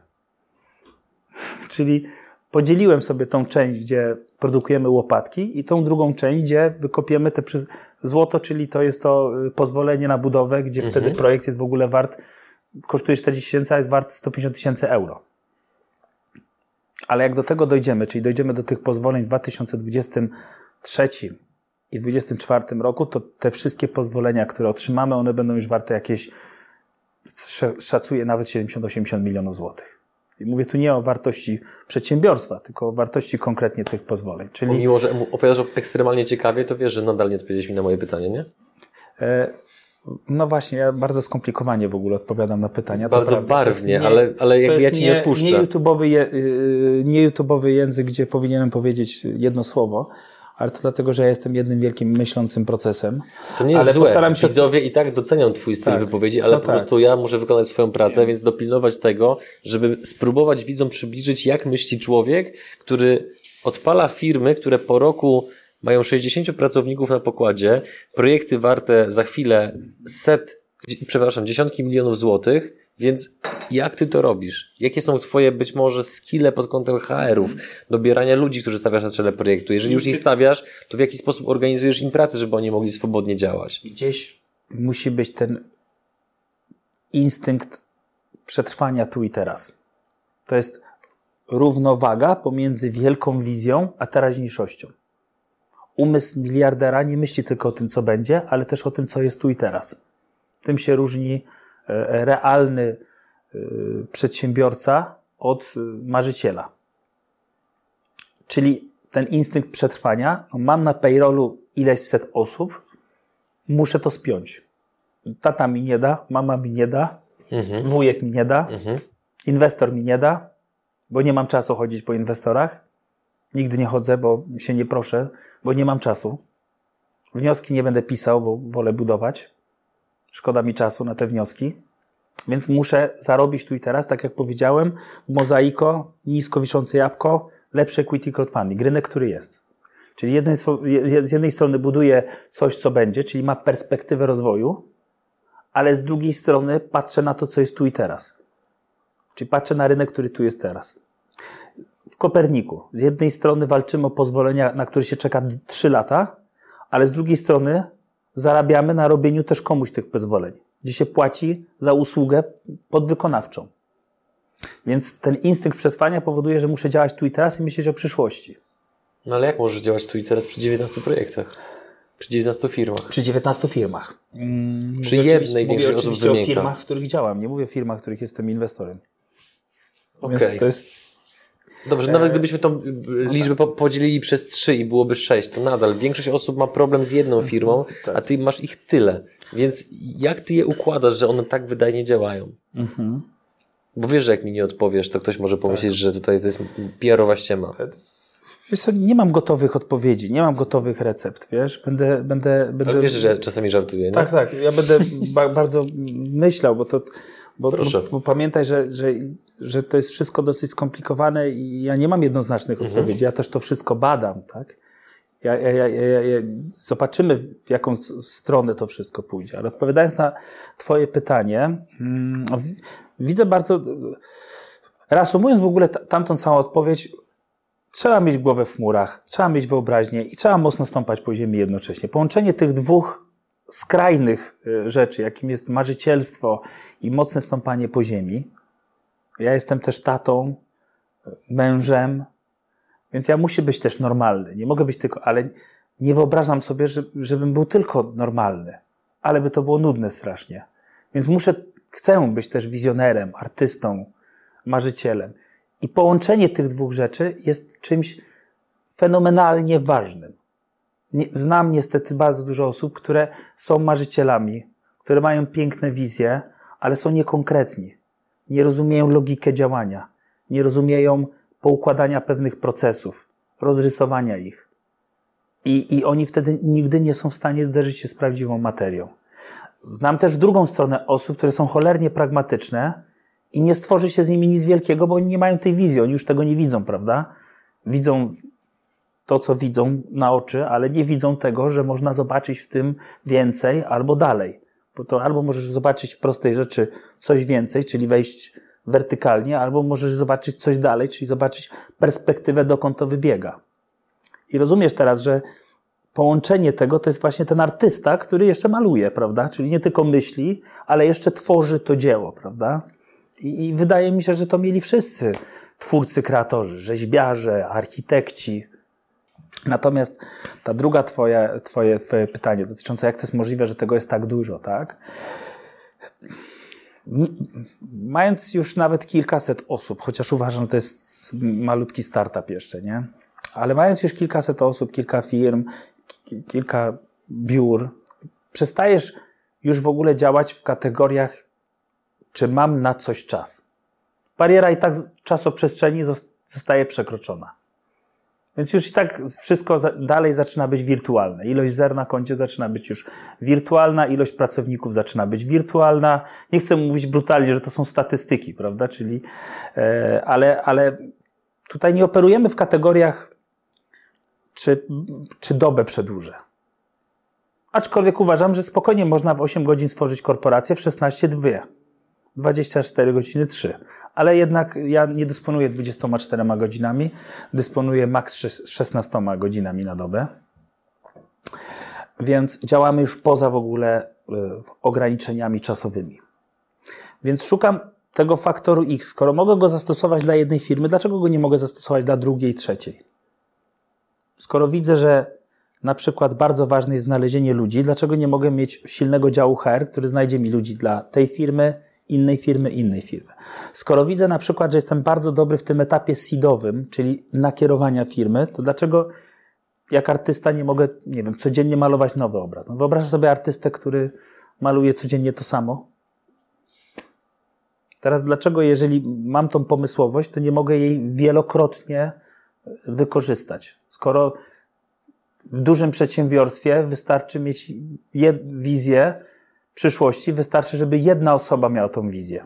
[laughs] Czyli podzieliłem sobie tą część, gdzie produkujemy łopatki i tą drugą część, gdzie wykopiemy te przy... złoto, czyli to jest to y, pozwolenie na budowę, gdzie mhm. wtedy projekt jest w ogóle wart, kosztuje 40 tysięcy, a jest wart 150 tysięcy euro. Ale jak do tego dojdziemy, czyli dojdziemy do tych pozwoleń w 2023 i 2024 roku, to te wszystkie pozwolenia, które otrzymamy, one będą już warte jakieś, szacuję nawet 70-80 milionów złotych. I mówię tu nie o wartości przedsiębiorstwa, tylko o wartości konkretnie tych pozwoleń. Czyli... Mimo, że opowiadasz ekstremalnie ciekawie, to wiesz, że nadal nie odpowiedziałeś mi na moje pytanie, nie? No właśnie, ja bardzo skomplikowanie w ogóle odpowiadam na pytania. Bardzo barwnie, nie, ale, ale jakby ja ci nie, nie odpuszczę. Nie YouTube'owy, je, y, nie YouTube'owy język, gdzie powinienem powiedzieć jedno słowo. ale to dlatego, że ja jestem jednym wielkim myślącym procesem. To nie jest ale złe. się... Widzowie i tak docenią twój styl Tak. wypowiedzi, ale No po tak. prostu ja muszę wykonać swoją pracę, więc dopilnować tego, żeby spróbować widzom przybliżyć, jak myśli człowiek, który odpala firmy, które po roku mają 60 pracowników na pokładzie, projekty warte za chwilę set, przepraszam, dziesiątki milionów złotych, więc jak ty to robisz? Jakie są twoje być może skille pod kątem HR-ów, dobierania ludzi, którzy stawiasz na czele projektu? Jeżeli już ich stawiasz, to w jaki sposób organizujesz im pracę, żeby oni mogli swobodnie działać? Gdzieś musi być ten instynkt przetrwania tu i teraz. To jest równowaga pomiędzy wielką wizją a teraźniejszością. Umysł miliardera nie myśli tylko o tym, co będzie, ale też o tym, co jest tu i teraz. Tym się różni e, realny e, przedsiębiorca od e, marzyciela. Czyli ten instynkt przetrwania, no mam na payrollu ileś set osób, muszę to spiąć. Tata mi nie da, mama mi nie da, Mhm. wujek mi nie da, Mhm. inwestor mi nie da, bo nie mam czasu chodzić po inwestorach. Nigdy nie chodzę, bo się nie proszę, bo nie mam czasu. Wnioski nie będę pisał, bo wolę budować. Szkoda mi czasu na te wnioski. Więc muszę zarobić tu i teraz, tak jak powiedziałem, mozaiko, nisko wiszące jabłko, lepsze equity crowdfunding, rynek, który jest. Czyli jednej, z jednej strony buduje coś, co będzie, czyli ma perspektywę rozwoju, ale z drugiej strony patrzę na to, co jest tu i teraz. Czyli patrzę na rynek, który tu jest teraz. W Koperniku. Z jednej strony walczymy o pozwolenia, na które się czeka 3 lata, ale z drugiej strony zarabiamy na robieniu też komuś tych pozwoleń, gdzie się płaci za usługę podwykonawczą. Więc ten instynkt przetrwania powoduje, że muszę działać tu i teraz i myśleć o przyszłości. No ale jak możesz działać tu i teraz przy 19 projektach? Przy 19 firmach? Przy 19 firmach. Mm, Przy mówię jednej mówię osób oczywiście o wymienka. firmach, w których działam. Nie mówię o firmach, w których jestem inwestorem. Okej. Więc To jest Dobrze, nawet gdybyśmy tą y, liczbę po- podzielili przez 3 i byłoby 6, to nadal większość osób ma problem z jedną firmą, tak. a ty masz ich tyle. Więc jak ty je układasz, że one tak wydajnie działają? Mhm. Bo wiesz, że jak mi nie odpowiesz, to ktoś może pomyśleć, że tutaj to jest PR-owa ściema. Wiesz co, nie mam gotowych odpowiedzi, nie mam gotowych recept, wiesz? Będę, będę, będę... Ale wiesz, że czasami żartuję, nie? Tak, tak. Ja będę ba bardzo myślał, bo to... Bo, bo, Proszę. bo pamiętaj, że, że, że to jest wszystko dosyć skomplikowane i ja nie mam jednoznacznych Mhm. odpowiedzi. Ja też to wszystko badam, tak? Ja, ja, ja, zobaczymy, w jaką stronę to wszystko pójdzie. Ale odpowiadając na Twoje pytanie, mm, widzę bardzo. Reasumując w ogóle ta- tamtą całą odpowiedź, trzeba mieć głowę w chmurach, trzeba mieć wyobraźnię i trzeba mocno stąpać po ziemi jednocześnie. Połączenie tych dwóch skrajnych y, rzeczy, jakim jest marzycielstwo i mocne stąpanie po ziemi. Ja jestem też tatą, y, mężem, więc ja muszę być też normalny. Nie mogę być tylko, ale nie wyobrażam sobie, że, żebym był tylko normalny, ale by to było nudne strasznie. Więc muszę, chcę być też wizjonerem, artystą, marzycielem. I połączenie tych dwóch rzeczy jest czymś fenomenalnie ważnym. Znam niestety bardzo dużo osób, które są marzycielami, które mają piękne wizje, ale są niekonkretni. Nie rozumieją logikę działania, nie rozumieją poukładania pewnych procesów, rozrysowania ich. I, I oni wtedy nigdy nie są w stanie zderzyć się z prawdziwą materią. Znam też w drugą stronę osób, które są cholernie pragmatyczne i nie stworzy się z nimi nic wielkiego, bo oni nie mają tej wizji, oni już tego nie widzą, prawda? Widzą to, co widzą na oczy, ale nie widzą tego, że można zobaczyć w tym więcej albo dalej. Bo to albo możesz zobaczyć w prostej rzeczy coś więcej, czyli wejść wertykalnie, albo możesz zobaczyć coś dalej, czyli zobaczyć perspektywę, dokąd to wybiega. I rozumiesz teraz, że połączenie tego to jest właśnie ten artysta, który jeszcze maluje, prawda? Czyli nie tylko myśli, ale jeszcze tworzy to dzieło, prawda? I, I wydaje mi się, że to mieli wszyscy twórcy, kreatorzy, rzeźbiarze, architekci. Natomiast ta druga twoje, twoje, twoje pytanie dotyczące, jak to jest możliwe, że tego jest tak dużo, tak? Mając już nawet kilkaset osób, chociaż uważam, to jest malutki startup jeszcze, nie? Ale mając już kilkaset osób, kilka firm, ki- kilka biur, przestajesz już w ogóle działać w kategoriach, czy mam na coś czas. Bariera i tak czasoprzestrzeni zos- zostaje przekroczona. Więc już i tak wszystko dalej zaczyna być wirtualne. Ilość zer na koncie zaczyna być już wirtualna, ilość pracowników zaczyna być wirtualna. Nie chcę mówić brutalnie, że to są statystyki, prawda? Czyli, e, ale, ale tutaj nie operujemy w kategoriach, czy, czy dobę przedłużę. Aczkolwiek uważam, że spokojnie można w 8 godzin stworzyć korporację, w 16 dwie. 24 godziny 3. Ale jednak ja nie dysponuję 24 godzinami, dysponuję maks 16 godzinami na dobę. Więc działamy już poza w ogóle y, ograniczeniami czasowymi. Więc szukam tego faktoru X. Skoro mogę go zastosować dla jednej firmy, dlaczego go nie mogę zastosować dla drugiej, trzeciej? Skoro widzę, że na przykład bardzo ważne jest znalezienie ludzi, dlaczego nie mogę mieć silnego działu HR, który znajdzie mi ludzi dla tej firmy, innej firmy, innej firmy. Skoro widzę na przykład, że jestem bardzo dobry w tym etapie seedowym, czyli nakierowania firmy, to dlaczego jak artysta nie mogę, nie wiem, codziennie malować nowy obraz? No wyobrażę sobie artystę, który maluje codziennie to samo. Teraz dlaczego, jeżeli mam tą pomysłowość, to nie mogę jej wielokrotnie wykorzystać? Skoro w dużym przedsiębiorstwie wystarczy mieć wizję, przyszłości wystarczy, żeby jedna osoba miała tą wizję.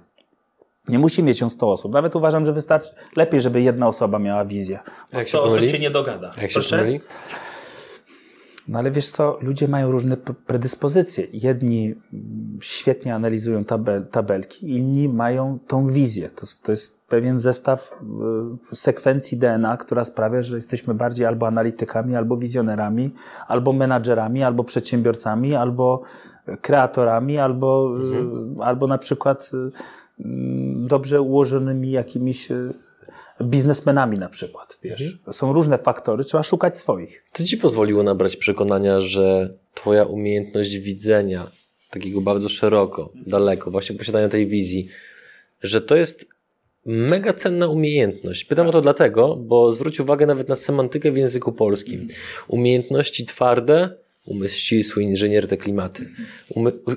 Nie musi mieć ją 100 osób. Nawet uważam, że wystarczy lepiej, żeby jedna osoba miała wizję. Bo Jak 100 osób się nie dogada. Jak Proszę? się pomyli? No ale wiesz co, ludzie mają różne predyspozycje. Jedni świetnie analizują tabel, tabelki, inni mają tą wizję. To, to jest pewien zestaw y, sekwencji DNA, która sprawia, że jesteśmy bardziej albo analitykami, albo wizjonerami, albo menadżerami, albo przedsiębiorcami, albo kreatorami, albo, mhm. albo na przykład y, dobrze ułożonymi jakimiś y, biznesmenami na przykład, wiesz. Mhm. Są różne faktory, trzeba szukać swoich. Co ci pozwoliło nabrać przekonania, że twoja umiejętność widzenia takiego bardzo szeroko, daleko, właśnie posiadania tej wizji, że to jest mega cenna umiejętność. Pytam o to dlatego, bo zwróć uwagę nawet na semantykę w języku polskim. Mhm. Umiejętności twarde umysł ścisły, inżynier te klimaty.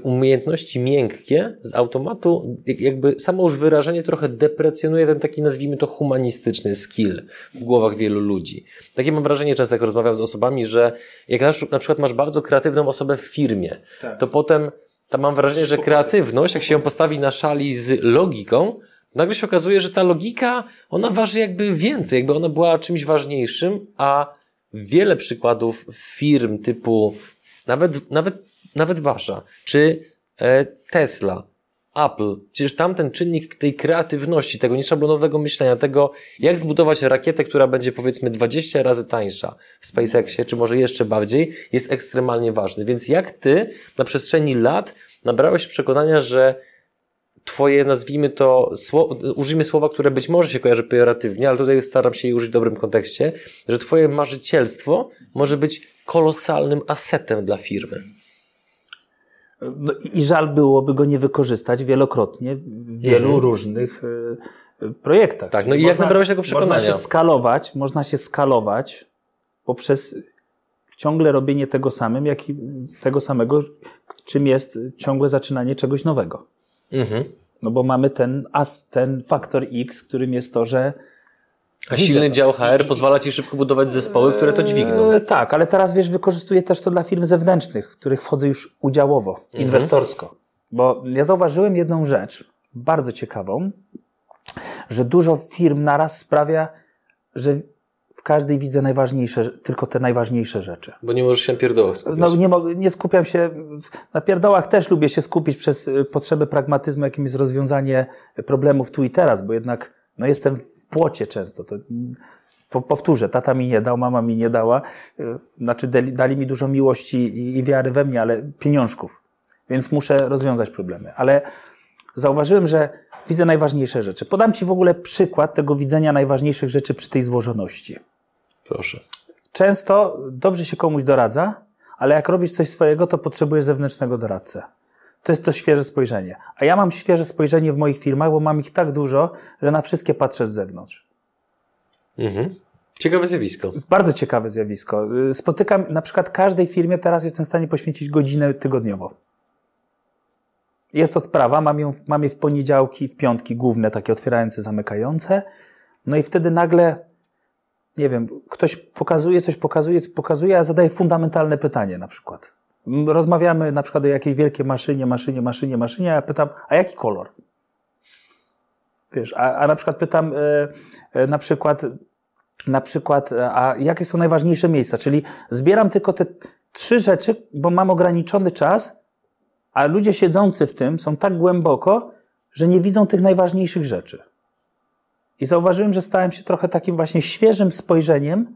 umiejętności miękkie z automatu, jakby samo już wyrażenie trochę deprecjonuje ten taki, nazwijmy to, humanistyczny skill w głowach wielu ludzi. Takie mam wrażenie często, jak rozmawiam z osobami, że jak na przykład masz bardzo kreatywną osobę w firmie, tak. to potem tam mam wrażenie, że kreatywność, jak się ją postawi na szali z logiką, nagle się okazuje, że ta logika, ona waży jakby więcej, jakby ona była czymś ważniejszym, a wiele przykładów firm typu nawet, nawet, nawet wasza, czy e, Tesla, Apple, przecież tamten czynnik tej kreatywności, tego nieszablonowego myślenia, tego jak zbudować rakietę, która będzie powiedzmy 20 razy tańsza w SpaceXie, czy może jeszcze bardziej, jest ekstremalnie ważny. Więc jak ty na przestrzeni lat nabrałeś przekonania, że twoje, nazwijmy to, użyjmy słowa, które być może się kojarzy pejoratywnie, ale tutaj staram się je użyć w dobrym kontekście, że twoje marzycielstwo może być kolosalnym asetem dla firmy. No I żal byłoby go nie wykorzystać wielokrotnie w wielu mhm. różnych y, projektach. Tak, no i jak nabrałeś tego przekonania? Można się skalować, można się skalować poprzez ciągle robienie tego samym, jak i tego samego, czym jest ciągłe zaczynanie czegoś nowego. Mhm. No bo mamy ten, as, ten faktor X, którym jest to, że a silny dział HR pozwala Ci szybko budować zespoły, które to dźwigną. E, tak, ale teraz wiesz, wykorzystuję też to dla firm zewnętrznych, w których wchodzę już udziałowo, mhm. inwestorsko. Bo ja zauważyłem jedną rzecz, bardzo ciekawą, że dużo firm naraz sprawia, że w każdej widzę najważniejsze, tylko te najważniejsze rzeczy. Bo nie możesz się na pierdołach skupiać. No, nie, nie skupiam się, na pierdołach też lubię się skupić przez y, potrzebę pragmatyzmu, jakim jest rozwiązanie problemów tu i teraz, bo jednak no, jestem w płocie często. To, powtórzę, tata mi nie dał, mama mi nie dała, y, znaczy dali, dali mi dużo miłości i, i wiary we mnie, ale pieniążków. Więc muszę rozwiązać problemy. Ale zauważyłem, że widzę najważniejsze rzeczy. Podam Ci w ogóle przykład tego widzenia najważniejszych rzeczy przy tej złożoności. Proszę. Często dobrze się komuś doradza, ale jak robisz coś swojego, to potrzebujesz zewnętrznego doradcę. To jest to świeże spojrzenie. A ja mam świeże spojrzenie w moich firmach, bo mam ich tak dużo, że na wszystkie patrzę z zewnątrz. Mhm. Ciekawe zjawisko. Bardzo ciekawe zjawisko. Spotykam, na przykład każdej firmie teraz jestem w stanie poświęcić godzinę tygodniowo. Jest odprawa, mam, ją, mam je w poniedziałki, w piątki główne, takie otwierające, zamykające. No i wtedy nagle nie wiem, ktoś pokazuje, coś pokazuje, pokazuje, a zadaje fundamentalne pytanie na przykład. Rozmawiamy na przykład o jakiejś wielkiej maszynie, maszynie, maszynie, maszynie, a ja pytam, a jaki kolor? Wiesz, a, a na przykład pytam e, e, na przykład, na przykład, e, a jakie są najważniejsze miejsca? Czyli zbieram tylko te trzy rzeczy, bo mam ograniczony czas, a ludzie siedzący w tym są tak głęboko, że nie widzą tych najważniejszych rzeczy. I zauważyłem, że stałem się trochę takim właśnie świeżym spojrzeniem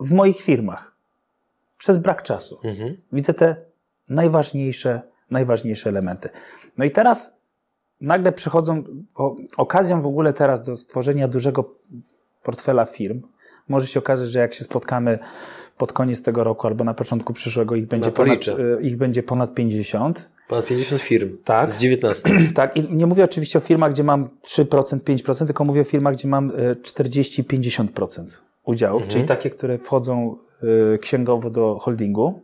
w moich firmach. Przez brak czasu. Mhm. Widzę te najważniejsze, najważniejsze elementy. No i teraz nagle przychodzą, bo okazją w ogóle teraz do stworzenia dużego portfela firm, może się okazać, że jak się spotkamy pod koniec tego roku albo na początku przyszłego, ich będzie, Na ponad, y, ich będzie ponad 50. Ponad 50 firm. Tak. Z 19. [clears throat] Tak, i nie mówię oczywiście o firmach, gdzie mam 3%, 5%, tylko mówię o firmach, gdzie mam y, 40-50% udziałów, czyli takie, które wchodzą y, księgowo do holdingu.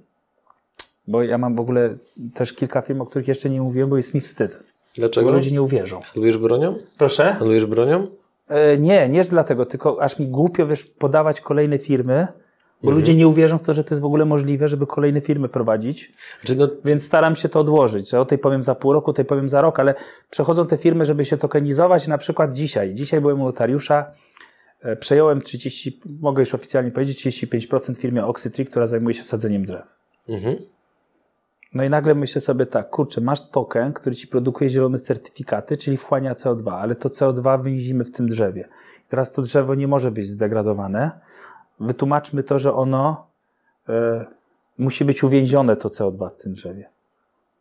Bo ja mam w ogóle też kilka firm, o których jeszcze nie mówiłem, bo jest mi wstyd. Dlaczego? Bo ludzie nie uwierzą. Handlujesz bronią? Proszę? Handlujesz bronią? E, nie, nie dlatego, tylko aż mi głupio, wiesz, podawać kolejne firmy, bo Mhm. ludzie nie uwierzą w to, że to jest w ogóle możliwe, żeby kolejne firmy prowadzić. Znaczy, no, Więc staram się to odłożyć, o tej powiem za pół roku, o tej powiem za rok, ale przechodzą te firmy, żeby się tokenizować. Na przykład dzisiaj. Dzisiaj byłem u notariusza, e, przejąłem 30, mogę już oficjalnie powiedzieć, 35% firmie Oxytree, która zajmuje się sadzeniem drzew. mhm. No i nagle myślę sobie tak, kurczę, masz token, który ci produkuje zielone certyfikaty, czyli wchłania CO2, ale to CO2 więzimy w tym drzewie. Teraz to drzewo nie może być zdegradowane. Wytłumaczmy to, że ono e, musi być uwięzione, to CO2 w tym drzewie.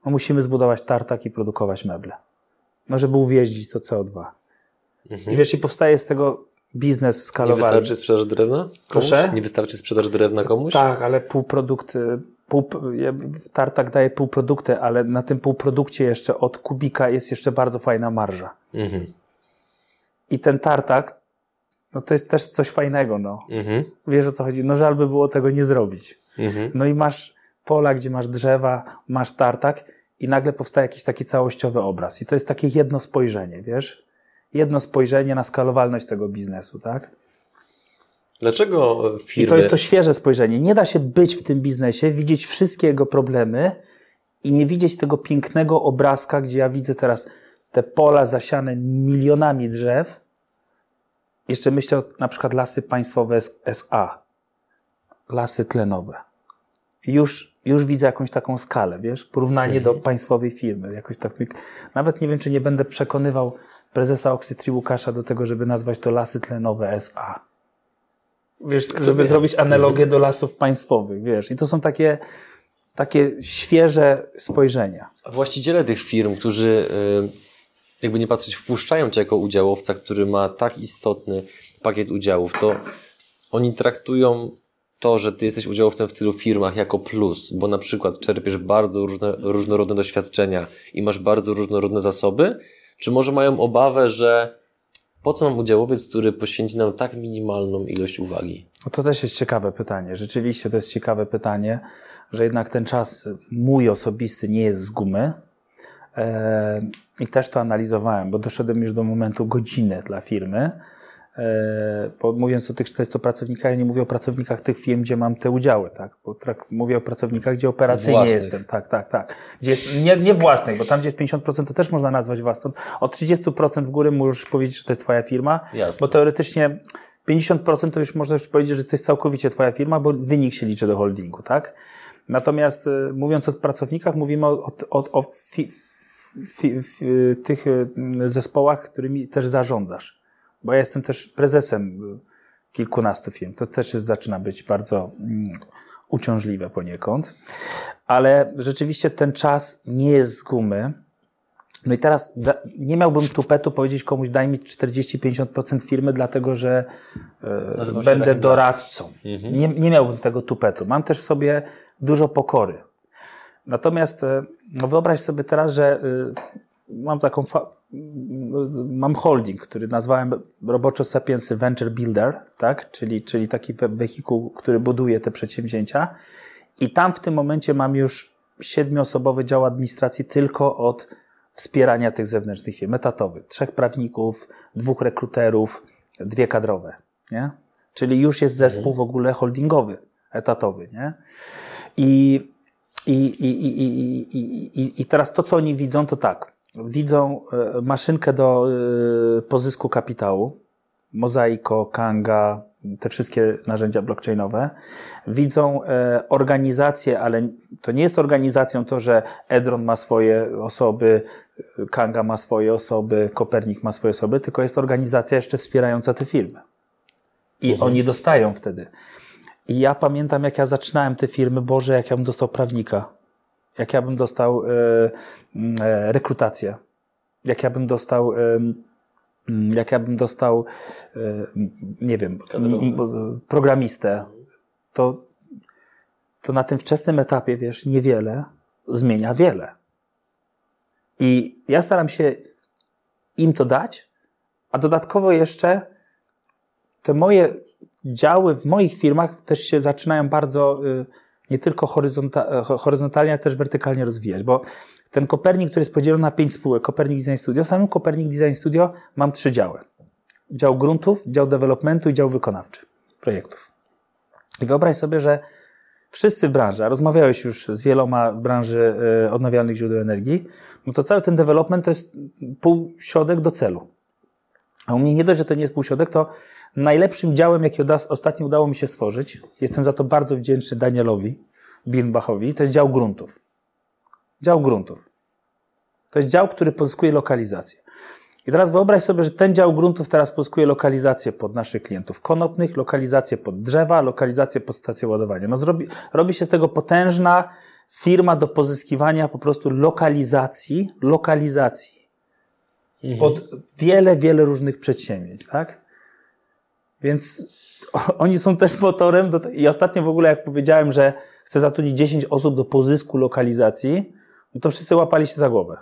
No musimy zbudować tartak i produkować meble. No, żeby uwięzić to CO2. I wiesz, i powstaje z tego biznes Nie skalowalny. wystarczy sprzedaż drewna? Komuś? Proszę? Nie wystarczy sprzedaż drewna komuś? Tak, ale półprodukt, y, pół, tartak daje półprodukty, ale na tym półprodukcie jeszcze od kubika jest jeszcze bardzo fajna marża. Mhm. I ten tartak, no to jest też coś fajnego, no. Mhm. Wiesz o co chodzi? No żal by było tego nie zrobić. Mhm. No i masz pola, gdzie masz drzewa, masz tartak i nagle powstaje jakiś taki całościowy obraz. I to jest takie jedno spojrzenie, wiesz? Jedno spojrzenie na skalowalność tego biznesu, tak? Dlaczego firmy... I to jest to świeże spojrzenie. Nie da się być w tym biznesie, widzieć wszystkie jego problemy i nie widzieć tego pięknego obrazka, gdzie ja widzę teraz te pola zasiane milionami drzew. Jeszcze myślę o na przykład lasy państwowe SA, lasy tlenowe. Już, już widzę jakąś taką skalę, wiesz, porównanie do państwowej firmy. Jakoś tak, nawet nie wiem, czy nie będę przekonywał prezesa Oxytree Łukasza do tego, żeby nazwać to lasy tlenowe SA wiesz, żeby wie? zrobić analogię do lasów państwowych, wiesz. I to są takie, takie świeże spojrzenia. A Właściciele tych firm, którzy y, jakby nie patrzeć, wpuszczają Cię jako udziałowca, który ma tak istotny pakiet udziałów, to oni traktują to, że Ty jesteś udziałowcem w tylu firmach jako plus, bo na przykład czerpiesz bardzo różne, różnorodne doświadczenia i masz bardzo różnorodne zasoby, czy może mają obawę, że po co nam udziałowiec, który poświęci nam tak minimalną ilość uwagi? No to też jest ciekawe pytanie. Rzeczywiście to jest ciekawe pytanie, że jednak ten czas mój osobisty nie jest z gumy. E, I też to analizowałem, bo doszedłem już do momentu godziny dla firmy. E, bo mówiąc o tych 400 pracownikach, ja nie mówię o pracownikach tych firm, gdzie mam te udziały, tak? Bo trak- mówię o pracownikach, gdzie operacyjnie Własnych. jestem. Tak, tak, tak. Gdzie jest, nie, nie własnych, bo tam, gdzie jest 50%, to też można nazwać własną. Od 30% w górę możesz powiedzieć, że to jest twoja firma, Jasne. bo teoretycznie 50% to już można już powiedzieć, że to jest całkowicie twoja firma, bo wynik się liczy do holdingu, tak? Natomiast y, mówiąc o pracownikach, mówimy o, o, o fi, fi, fi, tych y, zespołach, którymi też zarządzasz. Bo ja jestem też prezesem kilkunastu firm. To też zaczyna być bardzo mm, uciążliwe poniekąd. Ale rzeczywiście ten czas nie jest z gumy. No i teraz nie miałbym tupetu powiedzieć komuś, daj mi 40-50% firmy, dlatego że e, będę doradcą. Mhm. Nie, nie miałbym tego tupetu. Mam też w sobie dużo pokory. Natomiast e, no wyobraź sobie teraz, że e, mam taką, m, mam holding, który nazwałem roboczo Sapiensy Venture Builder, tak? czyli, czyli taki we- wehikuł, który buduje te przedsięwzięcia. I tam w tym momencie mam już siedmioosobowy dział administracji tylko od wspierania tych zewnętrznych firm etatowych. Trzech prawników, dwóch rekruterów, dwie kadrowe. Nie? Czyli już jest zespół w ogóle holdingowy, etatowy, nie? I, i, i, i, i, teraz to, co oni widzą, to tak. Widzą e, maszynkę do e, pozysku kapitału, Mozaiko, Kanga, te wszystkie narzędzia blockchainowe. Widzą e, organizację, ale to nie jest organizacją to, że Edron ma swoje osoby, Kanga ma swoje osoby, Kopernik ma swoje osoby, tylko jest organizacja jeszcze wspierająca te firmy. I mhm. oni dostają wtedy. I ja pamiętam, jak ja zaczynałem te firmy, Boże, jak ja bym dostał prawnika, jak ja bym dostał e, e, rekrutację, jak ja bym dostał e, jak ja bym dostał, nie wiem, programistę, to, to na tym wczesnym etapie, wiesz, niewiele zmienia wiele. I ja staram się im to dać, a dodatkowo jeszcze te moje działy w moich firmach też się zaczynają bardzo y, nie tylko horyzonta, horyzontalnie, ale też wertykalnie rozwijać, bo ten Kopernik, który jest podzielony na pięć spółek, Kopernik Design Studio, samym Kopernik Design Studio mam trzy działy. Dział gruntów, dział developmentu i dział wykonawczy projektów. I wyobraź sobie, że wszyscy w branży, a rozmawiałeś już z wieloma w branży y, odnawialnych źródeł energii, no to cały ten development to jest półśrodek do celu. A u mnie nie dość, że to nie jest półśrodek, to najlepszym działem, jaki ostatnio udało mi się stworzyć, jestem za to bardzo wdzięczny Danielowi Birnbachowi, to jest dział gruntów. Dział gruntów. To jest dział, który pozyskuje lokalizację. I teraz wyobraź sobie, że ten dział gruntów teraz pozyskuje lokalizację pod naszych klientów konopnych, lokalizację pod drzewa, lokalizację pod stację ładowania. No zrobi, robi się z tego potężna firma do pozyskiwania po prostu lokalizacji, lokalizacji mhm. pod wiele, wiele różnych przedsięwzięć, tak? Więc oni są też motorem do, i ostatnio w ogóle jak powiedziałem, że chcę zatrudnić 10 osób do pozysku lokalizacji, no to wszyscy łapali się za głowę.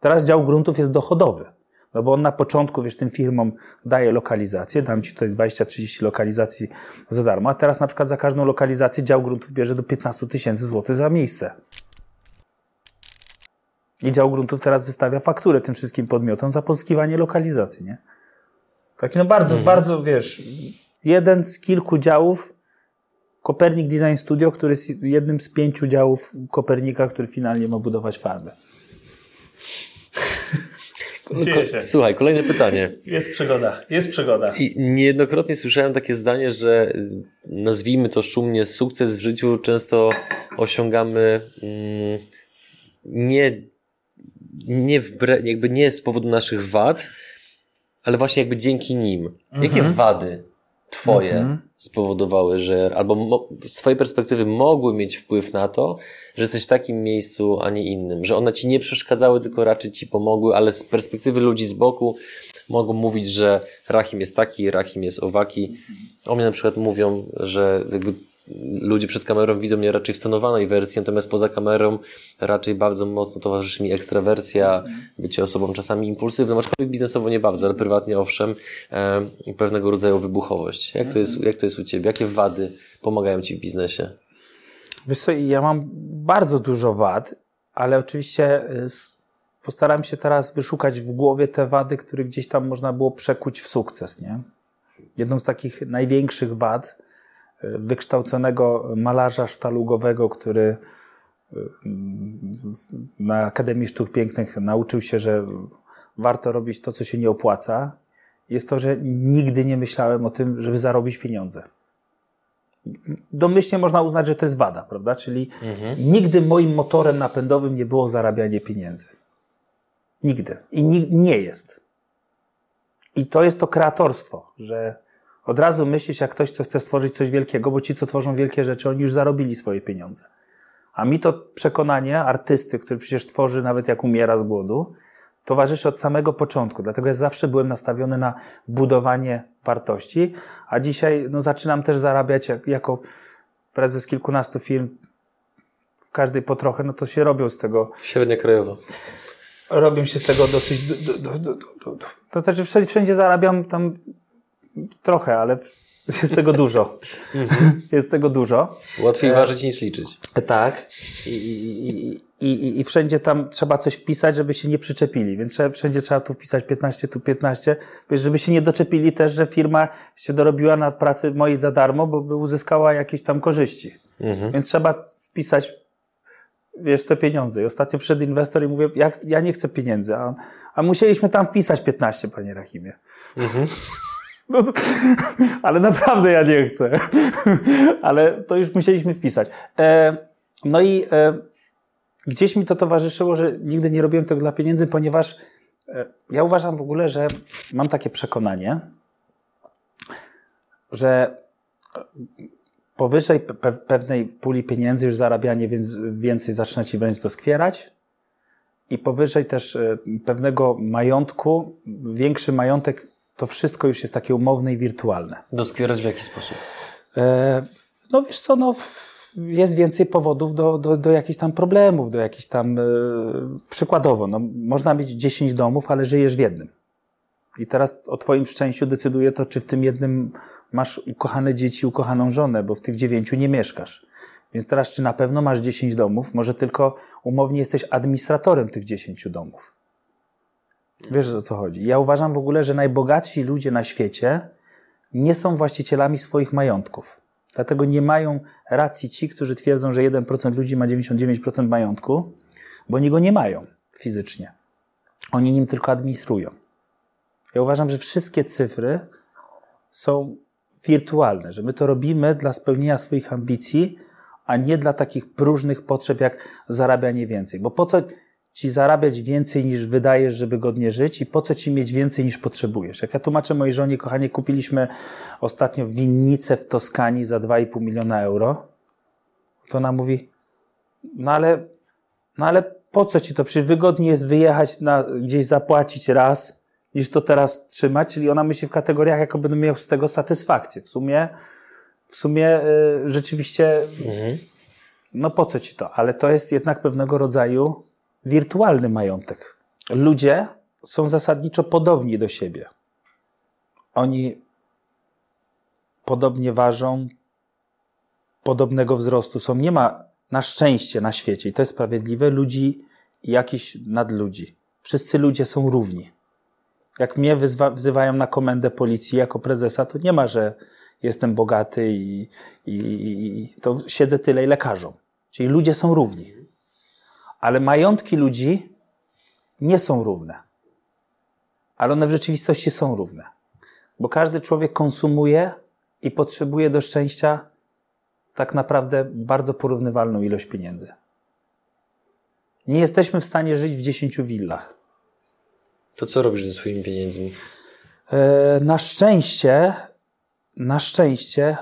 Teraz dział gruntów jest dochodowy. No bo on na początku, wiesz, tym firmom daje lokalizację, dam ci tutaj 20-30 lokalizacji za darmo, a teraz na przykład za każdą lokalizację dział gruntów bierze do 15 tysięcy złotych za miejsce. I dział gruntów teraz wystawia fakturę tym wszystkim podmiotom za pozyskiwanie lokalizacji, nie? Taki no bardzo, mhm. bardzo, wiesz, jeden z kilku działów Kopernik Design Studio, który jest jednym z pięciu działów Kopernika, który finalnie ma budować farmę. Słuchaj, kolejne pytanie. Jest przygoda, jest przygoda. I niejednokrotnie słyszałem takie zdanie, że nazwijmy to szumnie sukces w życiu często osiągamy mm, nie, nie, wbre, jakby nie z powodu naszych wad, ale właśnie jakby dzięki nim. Mhm. Jakie wady twoje mhm. spowodowały, że albo z twojej perspektywy mogły mieć wpływ na to, że jesteś w takim miejscu, a nie innym, że one ci nie przeszkadzały, tylko raczej ci pomogły, ale z perspektywy ludzi z boku mogą mówić, że Rahim jest taki, Rahim jest owaki. O mnie na przykład mówią, że jakby ludzie przed kamerą widzą mnie raczej w stanowanej wersji, natomiast poza kamerą raczej bardzo mocno towarzyszy mi ekstrawersja, bycie osobą czasami impulsywną, aczkolwiek biznesowo nie bardzo, ale prywatnie owszem, e, pewnego rodzaju wybuchowość. Jak to, jest, jak to jest u Ciebie? Jakie wady pomagają Ci w biznesie? Wiesz co, ja mam bardzo dużo wad, ale oczywiście y, postaram się teraz wyszukać w głowie te wady, które gdzieś tam można było przekuć w sukces, nie? Jedną z takich największych wad, wykształconego malarza sztalugowego, który y, na Akademii Sztuk Pięknych nauczył się, że warto robić to, co się nie opłaca, jest to, że nigdy nie myślałem o tym, żeby zarobić pieniądze. Domyślnie można uznać, że to jest wada, prawda? Czyli mhm. nigdy moim motorem napędowym nie było zarabianie pieniędzy. Nigdy. I nie jest. I to jest to kreatorstwo, że od razu myślisz, jak ktoś, kto chce stworzyć coś wielkiego, bo ci, co tworzą wielkie rzeczy, oni już zarobili swoje pieniądze. A mi to przekonanie artysty, który przecież tworzy nawet jak umiera z głodu, towarzyszy od samego początku. Dlatego ja zawsze byłem nastawiony na budowanie wartości, a dzisiaj no, zaczynam też zarabiać jako prezes kilkunastu firm, każdej po trochę, no to się robią z tego. Średnia krajowa. Robią się z tego dosyć. Do, do, do, to znaczy, wszędzie, wszędzie zarabiam tam Trochę, ale jest tego dużo. Mhm. jest tego dużo. Łatwiej e... ważyć niż liczyć. Tak. I, i, i, i, wszędzie tam trzeba coś wpisać, żeby się nie przyczepili, więc trzeba, wszędzie trzeba tu wpisać 15, tu 15, wiesz, żeby się nie doczepili też, że firma się dorobiła na pracy mojej za darmo, bo by uzyskała jakieś tam korzyści. Mhm. Więc trzeba wpisać, wiesz, te pieniądze. I ostatnio przyszedł inwestor i mówię, ja, ja nie chcę pieniędzy, a, a musieliśmy tam wpisać 15, panie Rahimie. [laughs] No to, [laughs] ale naprawdę ja nie chcę. [laughs] ale to już musieliśmy wpisać. E, no i e, gdzieś mi to towarzyszyło, że nigdy nie robiłem tego dla pieniędzy, ponieważ e, ja uważam w ogóle, że mam takie przekonanie, że powyżej pe pewnej puli pieniędzy już zarabianie więc więcej zaczyna ci wręcz doskwierać i powyżej też e, pewnego majątku, większy majątek, to wszystko już jest takie umowne i wirtualne. Doskwierać w jaki sposób? E, no wiesz co, no jest więcej powodów do, do, do jakichś tam problemów, do jakichś tam, e, przykładowo, no można mieć 10 domów, ale żyjesz w jednym. I teraz o twoim szczęściu decyduje to, czy w tym jednym masz ukochane dzieci, ukochaną żonę, bo w tych dziewięciu nie mieszkasz. Więc teraz, czy na pewno masz 10 domów? Może tylko umownie jesteś administratorem tych 10 domów. Wiesz o co chodzi? Ja uważam w ogóle, że najbogatsi ludzie na świecie nie są właścicielami swoich majątków. Dlatego nie mają racji ci, którzy twierdzą, że 1% ludzi ma 99% majątku, bo oni go nie mają fizycznie. Oni nim tylko administrują. Ja uważam, że wszystkie cyfry są wirtualne, że my to robimy dla spełnienia swoich ambicji, a nie dla takich próżnych potrzeb jak zarabianie więcej. Bo po co ci zarabiać więcej niż wydajesz, żeby godnie żyć i po co ci mieć więcej niż potrzebujesz? Jak ja tłumaczę mojej żonie, kochanie, kupiliśmy ostatnio winnicę w Toskanii za 2,5 miliona euro, to ona mówi, no ale, no ale po co ci to? Przecież wygodniej jest wyjechać na, gdzieś zapłacić raz, niż to teraz trzymać, czyli ona myśli w kategoriach, jako będę miał z tego satysfakcję. W sumie, w sumie y, rzeczywiście, Mhm. no po co ci to? Ale to jest jednak pewnego rodzaju wirtualny majątek. Ludzie są zasadniczo podobni do siebie. Oni podobnie ważą, podobnego wzrostu są. Nie ma na szczęście na świecie, i to jest sprawiedliwe, ludzi i jakichś nadludzi. Wszyscy ludzie są równi. Jak mnie wyzwa, wzywają na komendę policji jako prezesa, to nie ma, że jestem bogaty i, i, i to siedzę tyle, ile każą. Czyli ludzie są równi. Ale majątki ludzi nie są równe. Ale one w rzeczywistości są równe. Bo każdy człowiek konsumuje i potrzebuje do szczęścia tak naprawdę bardzo porównywalną ilość pieniędzy. Nie jesteśmy w stanie żyć w dziesięciu willach. To co robisz ze swoimi pieniędzmi? E, Na szczęście, na szczęście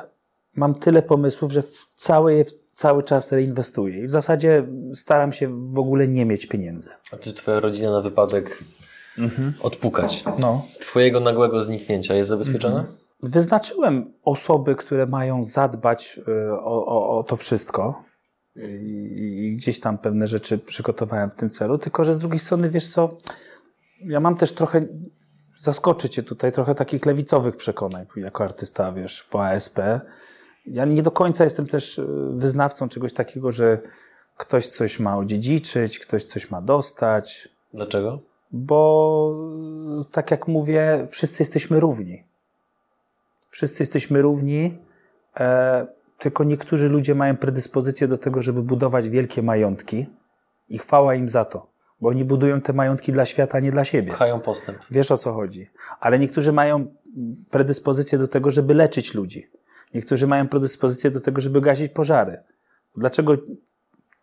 mam tyle pomysłów, że w całe je cały czas reinwestuję. I w zasadzie staram się w ogóle nie mieć pieniędzy. A czy twoja rodzina na wypadek odpukać No. twojego nagłego zniknięcia jest zabezpieczona? Wyznaczyłem osoby, które mają zadbać y, o, o, o to wszystko. I, I gdzieś tam pewne rzeczy przygotowałem w tym celu. Tylko, że z drugiej strony, wiesz co, ja mam też trochę, zaskoczy cię tutaj, trochę takich lewicowych przekonań jako artysta, wiesz, po ASP. Ja nie do końca jestem też y, wyznawcą czegoś takiego, że ktoś coś ma odziedziczyć, ktoś coś ma dostać, Dlaczego? bo y, tak jak mówię, wszyscy jesteśmy równi. Wszyscy jesteśmy równi, e, tylko niektórzy ludzie mają predyspozycję do tego, żeby budować wielkie majątki i chwała im za to, bo oni budują te majątki dla świata, a nie dla siebie. Pchają postęp. Wiesz o co chodzi. Ale niektórzy mają predyspozycję do tego, żeby leczyć ludzi. Niektórzy mają predyspozycję do tego, żeby gasić pożary. Dlaczego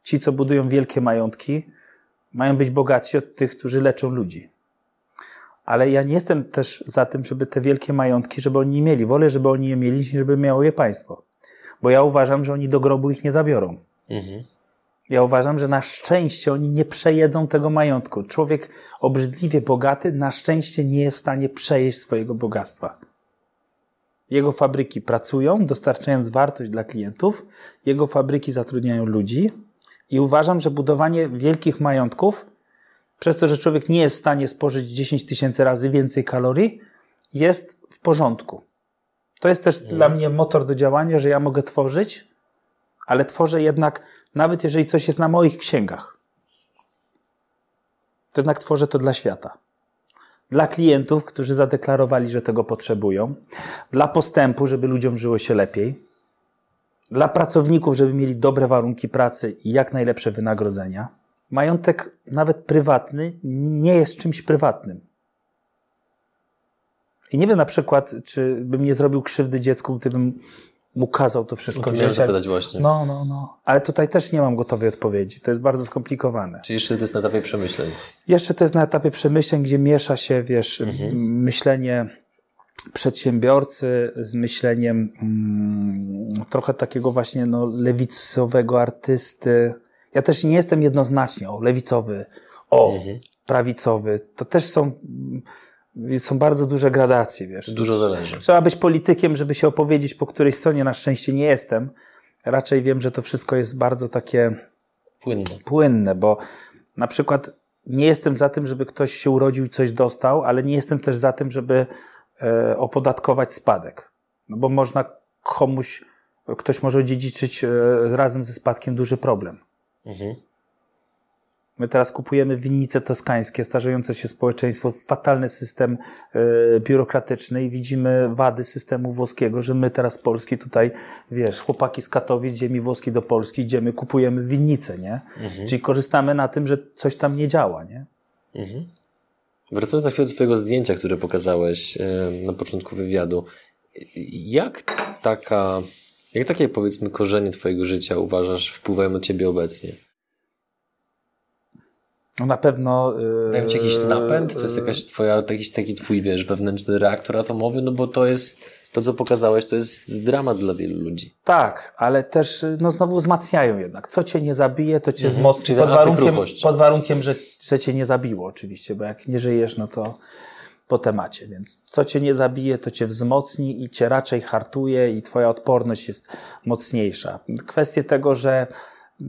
ci, co budują wielkie majątki, mają być bogatsi od tych, którzy leczą ludzi? Ale ja nie jestem też za tym, żeby te wielkie majątki, żeby oni mieli. Wolę, żeby oni je mieli, niż żeby miało je państwo. Bo ja uważam, że oni do grobu ich nie zabiorą. Mhm. Ja uważam, że na szczęście oni nie przejedzą tego majątku. Człowiek obrzydliwie bogaty na szczęście nie jest w stanie przejeść swojego bogactwa. Jego fabryki pracują, dostarczając wartość dla klientów, jego fabryki zatrudniają ludzi i uważam, że budowanie wielkich majątków, przez to, że człowiek nie jest w stanie spożyć 10 tysięcy razy więcej kalorii, jest w porządku. To jest też dla mnie motor do działania, że ja mogę tworzyć, ale tworzę jednak, nawet jeżeli coś jest na moich księgach. to jednak tworzę to dla świata. Dla klientów, którzy zadeklarowali, że tego potrzebują, dla postępu, żeby ludziom żyło się lepiej, dla pracowników, żeby mieli dobre warunki pracy i jak najlepsze wynagrodzenia. Majątek, nawet prywatny, nie jest czymś prywatnym. I nie wiem na przykład, czy bym nie zrobił krzywdy dziecku, gdybym mu kazał to wszystko no to zapytać właśnie. No, no, no. Ale tutaj też nie mam gotowej odpowiedzi. To jest bardzo skomplikowane. Czyli jeszcze to jest na etapie przemyśleń. Jeszcze to jest na etapie przemyśleń, gdzie miesza się, wiesz, mhm. myślenie przedsiębiorcy z myśleniem mm, trochę takiego właśnie no, lewicowego artysty. Ja też nie jestem jednoznacznie o lewicowy, o mhm. prawicowy. To też są są bardzo duże gradacje, wiesz. Dużo zależy. Trzeba być politykiem, żeby się opowiedzieć, po której stronie na szczęście nie jestem. Raczej wiem, że to wszystko jest bardzo takie płynne, płynne bo na przykład nie jestem za tym, żeby ktoś się urodził i coś dostał, ale nie jestem też za tym, żeby e, opodatkować spadek. No bo można komuś, ktoś może odziedziczyć e, razem ze spadkiem duży problem. Mhm. My teraz kupujemy winnice toskańskie, starzejące się społeczeństwo, fatalny system y, biurokratyczny i widzimy wady systemu włoskiego, że my teraz Polski tutaj, wiesz, chłopaki z Katowic, ziemi włoskiej do Polski, idziemy, kupujemy winnice, nie? Mhm. Czyli korzystamy na tym, że coś tam nie działa, nie? Mhm. Wracając na chwilę do Twojego zdjęcia, które pokazałeś y, na początku wywiadu, jak taka, jak takie powiedzmy korzenie Twojego życia uważasz wpływają na Ciebie obecnie? No na pewno. Dają ci jakiś napęd? To jest jakaś twoja, jakiś taki twój, wiesz, wewnętrzny reaktor atomowy? No bo to jest, to co pokazałeś, to jest dramat dla wielu ludzi. Tak, ale też, no znowu wzmacniają jednak. Co cię nie zabije, to cię mhm. wzmocni. Pod warunkiem, pod warunkiem że, że cię nie zabiło oczywiście, bo jak nie żyjesz, no to po temacie. Więc co cię nie zabije, to cię wzmocni i cię raczej hartuje i twoja odporność jest mocniejsza. Kwestie tego, że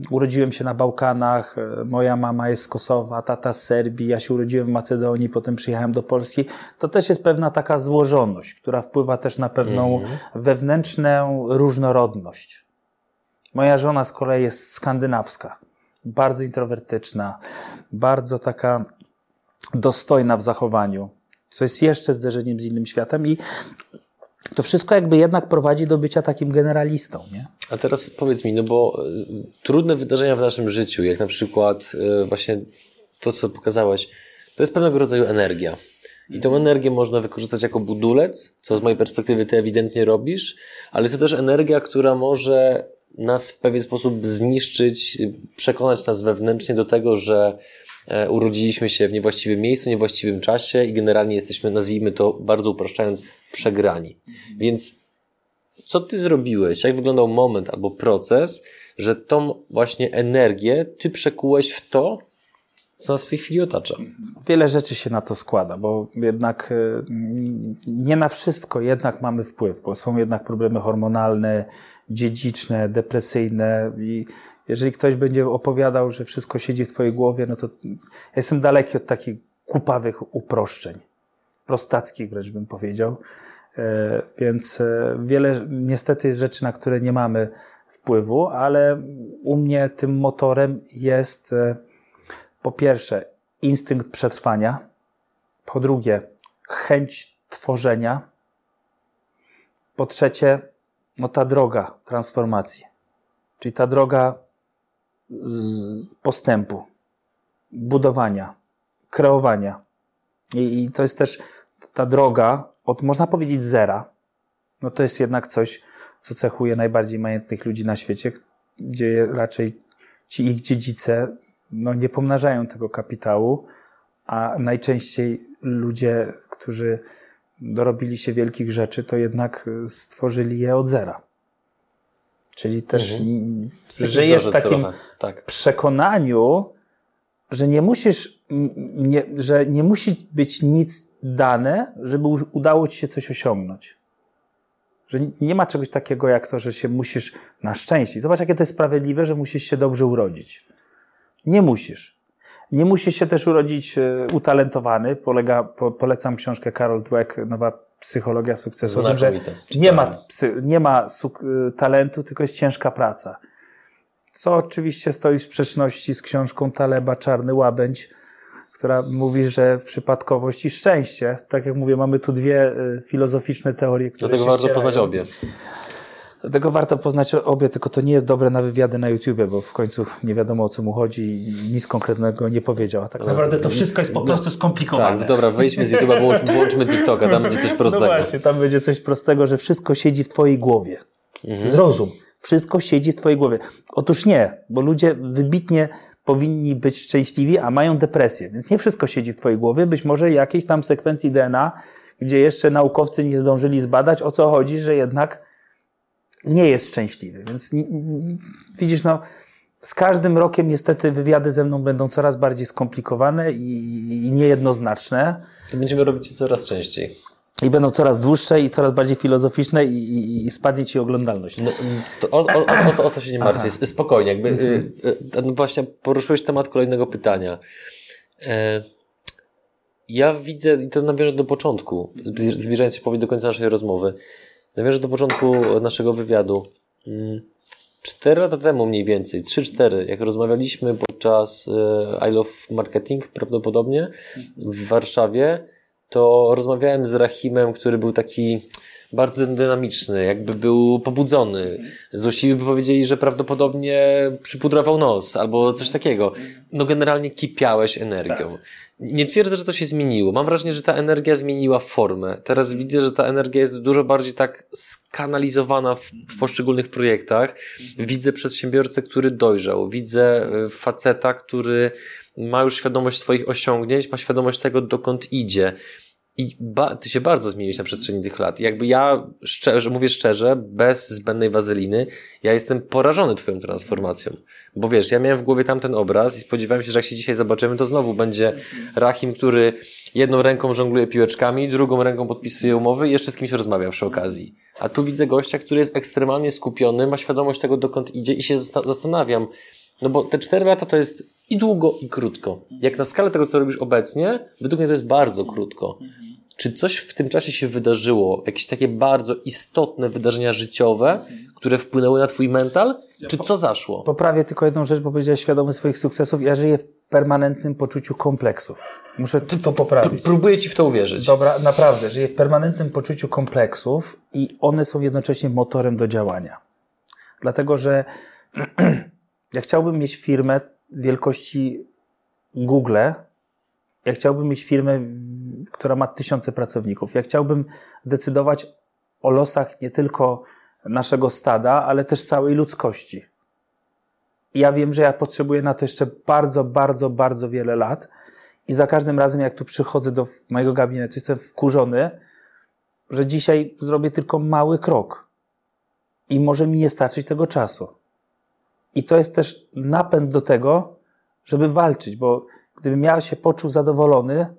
Urodziłem się na Bałkanach, e, moja mama jest z Kosowa, tata z Serbii, ja się urodziłem w Macedonii, potem przyjechałem do Polski. To też jest pewna taka złożoność, która wpływa też na pewną mhm. wewnętrzną różnorodność. Moja żona z kolei jest skandynawska, bardzo introwertyczna, bardzo taka dostojna w zachowaniu, co jest jeszcze zderzeniem z innym światem i to wszystko jakby jednak prowadzi do bycia takim generalistą, nie? A teraz powiedz mi, no bo y, trudne wydarzenia w naszym życiu, jak na przykład y, właśnie to, co pokazałeś, to jest pewnego rodzaju energia. I tą energię można wykorzystać jako budulec, co z mojej perspektywy ty ewidentnie robisz, ale jest to też energia, która może nas w pewien sposób zniszczyć, przekonać nas wewnętrznie do tego, że urodziliśmy się w niewłaściwym miejscu, niewłaściwym czasie i generalnie jesteśmy, nazwijmy to bardzo upraszczając, przegrani. Więc co ty zrobiłeś? Jak wyglądał moment albo proces, że tą właśnie energię ty przekułeś w to, co nas w tej chwili otacza? Wiele rzeczy się na to składa, bo jednak e, nie na wszystko jednak mamy wpływ, bo są jednak problemy hormonalne, dziedziczne, depresyjne i jeżeli ktoś będzie opowiadał, że wszystko siedzi w twojej głowie, no to ja jestem daleki od takich kupawych uproszczeń, prostackich wręcz bym powiedział. E, więc e, wiele niestety rzeczy, na które nie mamy wpływu, ale u mnie tym motorem jest e, po pierwsze instynkt przetrwania, po drugie chęć tworzenia, po trzecie no ta droga transformacji, czyli ta droga postępu, budowania, kreowania. I, I, to jest też ta droga od, można powiedzieć, zera. No to jest jednak coś, co cechuje najbardziej majętnych ludzi na świecie, gdzie raczej ci ich dziedzice no, nie pomnażają tego kapitału, a najczęściej ludzie, którzy dorobili się wielkich rzeczy, to jednak stworzyli je od zera. Czyli też mhm. żyjesz w takim tak. przekonaniu, że nie musisz, nie, że nie musi być nic dane, żeby udało ci się coś osiągnąć. Że nie ma czegoś takiego jak to, że się musisz na szczęście. Zobacz, jakie to jest sprawiedliwe, że musisz się dobrze urodzić. Nie musisz. Nie musisz się też urodzić e, utalentowany. Polega, po, polecam książkę Carol Dweck, Nowa Psychologia Sukcesu. Tym, że nie ma, nie ma e, talentu, tylko jest ciężka praca. Co oczywiście stoi w sprzeczności z książką Taleba Czarny Łabędź, która mówi, że przypadkowość i szczęście. Tak jak mówię, mamy tu dwie y, filozoficzne teorie, które Dlatego warto poznać obie. Dlatego warto poznać obie, tylko to nie jest dobre na wywiady na YouTubie, bo w końcu nie wiadomo o co mu chodzi i nic konkretnego nie powiedział. Tak naprawdę to wszystko jest po prostu skomplikowane. Tak, dobra, wejdźmy z YouTube'a, włączmy, włączmy TikToka, tam będzie coś prostego. No właśnie, tam będzie coś prostego, że wszystko siedzi w twojej głowie. Mhm. Zrozum. Wszystko siedzi w twojej głowie. Otóż nie, bo ludzie wybitnie powinni być szczęśliwi, a mają depresję. Więc nie wszystko siedzi w twojej głowie. Być może jakieś tam sekwencji DNA, gdzie jeszcze naukowcy nie zdążyli zbadać, o co chodzi, że jednak nie jest szczęśliwy. Więc widzisz, no, z każdym rokiem niestety wywiady ze mną będą coraz bardziej skomplikowane i, i niejednoznaczne. To będziemy robić je coraz częściej. I będą coraz dłuższe i coraz bardziej filozoficzne i, i, i spadnie ci oglądalność. No, to o, o, o, to, o to się nie martwię. Spokojnie, jakby. Y, y, no właśnie poruszyłeś temat kolejnego pytania. E, ja widzę, i to nawiążę do początku, zbli- zbliżając się powoli do końca naszej rozmowy, nawiążę do początku naszego wywiadu. Mm, Cztery lata temu mniej więcej, trzy, cztery, jak rozmawialiśmy podczas e, I Love Marketing prawdopodobnie w Warszawie, to rozmawiałem z Rahimem, który był taki bardzo dynamiczny, jakby był pobudzony. Złośliwi by powiedzieli, że prawdopodobnie przypudrował nos albo coś takiego. No generalnie kipiałeś energią. Nie twierdzę, że to się zmieniło. Mam wrażenie, że ta energia zmieniła formę. Teraz widzę, że ta energia jest dużo bardziej tak skanalizowana w, w poszczególnych projektach. Widzę przedsiębiorcę, który dojrzał. Widzę y, faceta, który ma już świadomość swoich osiągnięć, ma świadomość tego, dokąd idzie. I ty się bardzo zmieniłeś na przestrzeni tych lat. Jakby ja, szczerze, mówię szczerze, bez zbędnej wazeliny, ja jestem porażony twoją transformacją. Bo wiesz, ja miałem w głowie tamten obraz i spodziewałem się, że jak się dzisiaj zobaczymy, to znowu będzie Rahim, który jedną ręką żongluje piłeczkami, drugą ręką podpisuje umowy i jeszcze z kimś rozmawia przy okazji. A tu widzę gościa, który jest ekstremalnie skupiony, ma świadomość tego, dokąd idzie i się zasta- zastanawiam, no bo te cztery lata to jest i długo, i krótko. Jak na skalę tego, co robisz obecnie, według mnie to jest bardzo krótko. Czy coś w tym czasie się wydarzyło? Jakieś takie bardzo istotne wydarzenia życiowe, które wpłynęły na twój mental? Czy co zaszło? Poprawię tylko jedną rzecz, bo powiedziałeś świadomy swoich sukcesów. Ja żyję w permanentnym poczuciu kompleksów. Muszę to poprawić. Próbuję ci w to uwierzyć. Dobra, naprawdę, żyję w permanentnym poczuciu kompleksów i one są jednocześnie motorem do działania. Dlatego, że [clears throat] ja chciałbym mieć firmę wielkości Google, ja chciałbym mieć firmę, która ma tysiące pracowników. Ja chciałbym decydować o losach nie tylko naszego stada, ale też całej ludzkości. Ja wiem, że ja potrzebuję na to jeszcze bardzo, bardzo, bardzo wiele lat. I za każdym razem, jak tu przychodzę do mojego gabinetu, jestem wkurzony, że dzisiaj zrobię tylko mały krok. I może mi nie starczyć tego czasu. I to jest też napęd do tego, żeby walczyć, bo gdybym ja się poczuł zadowolony,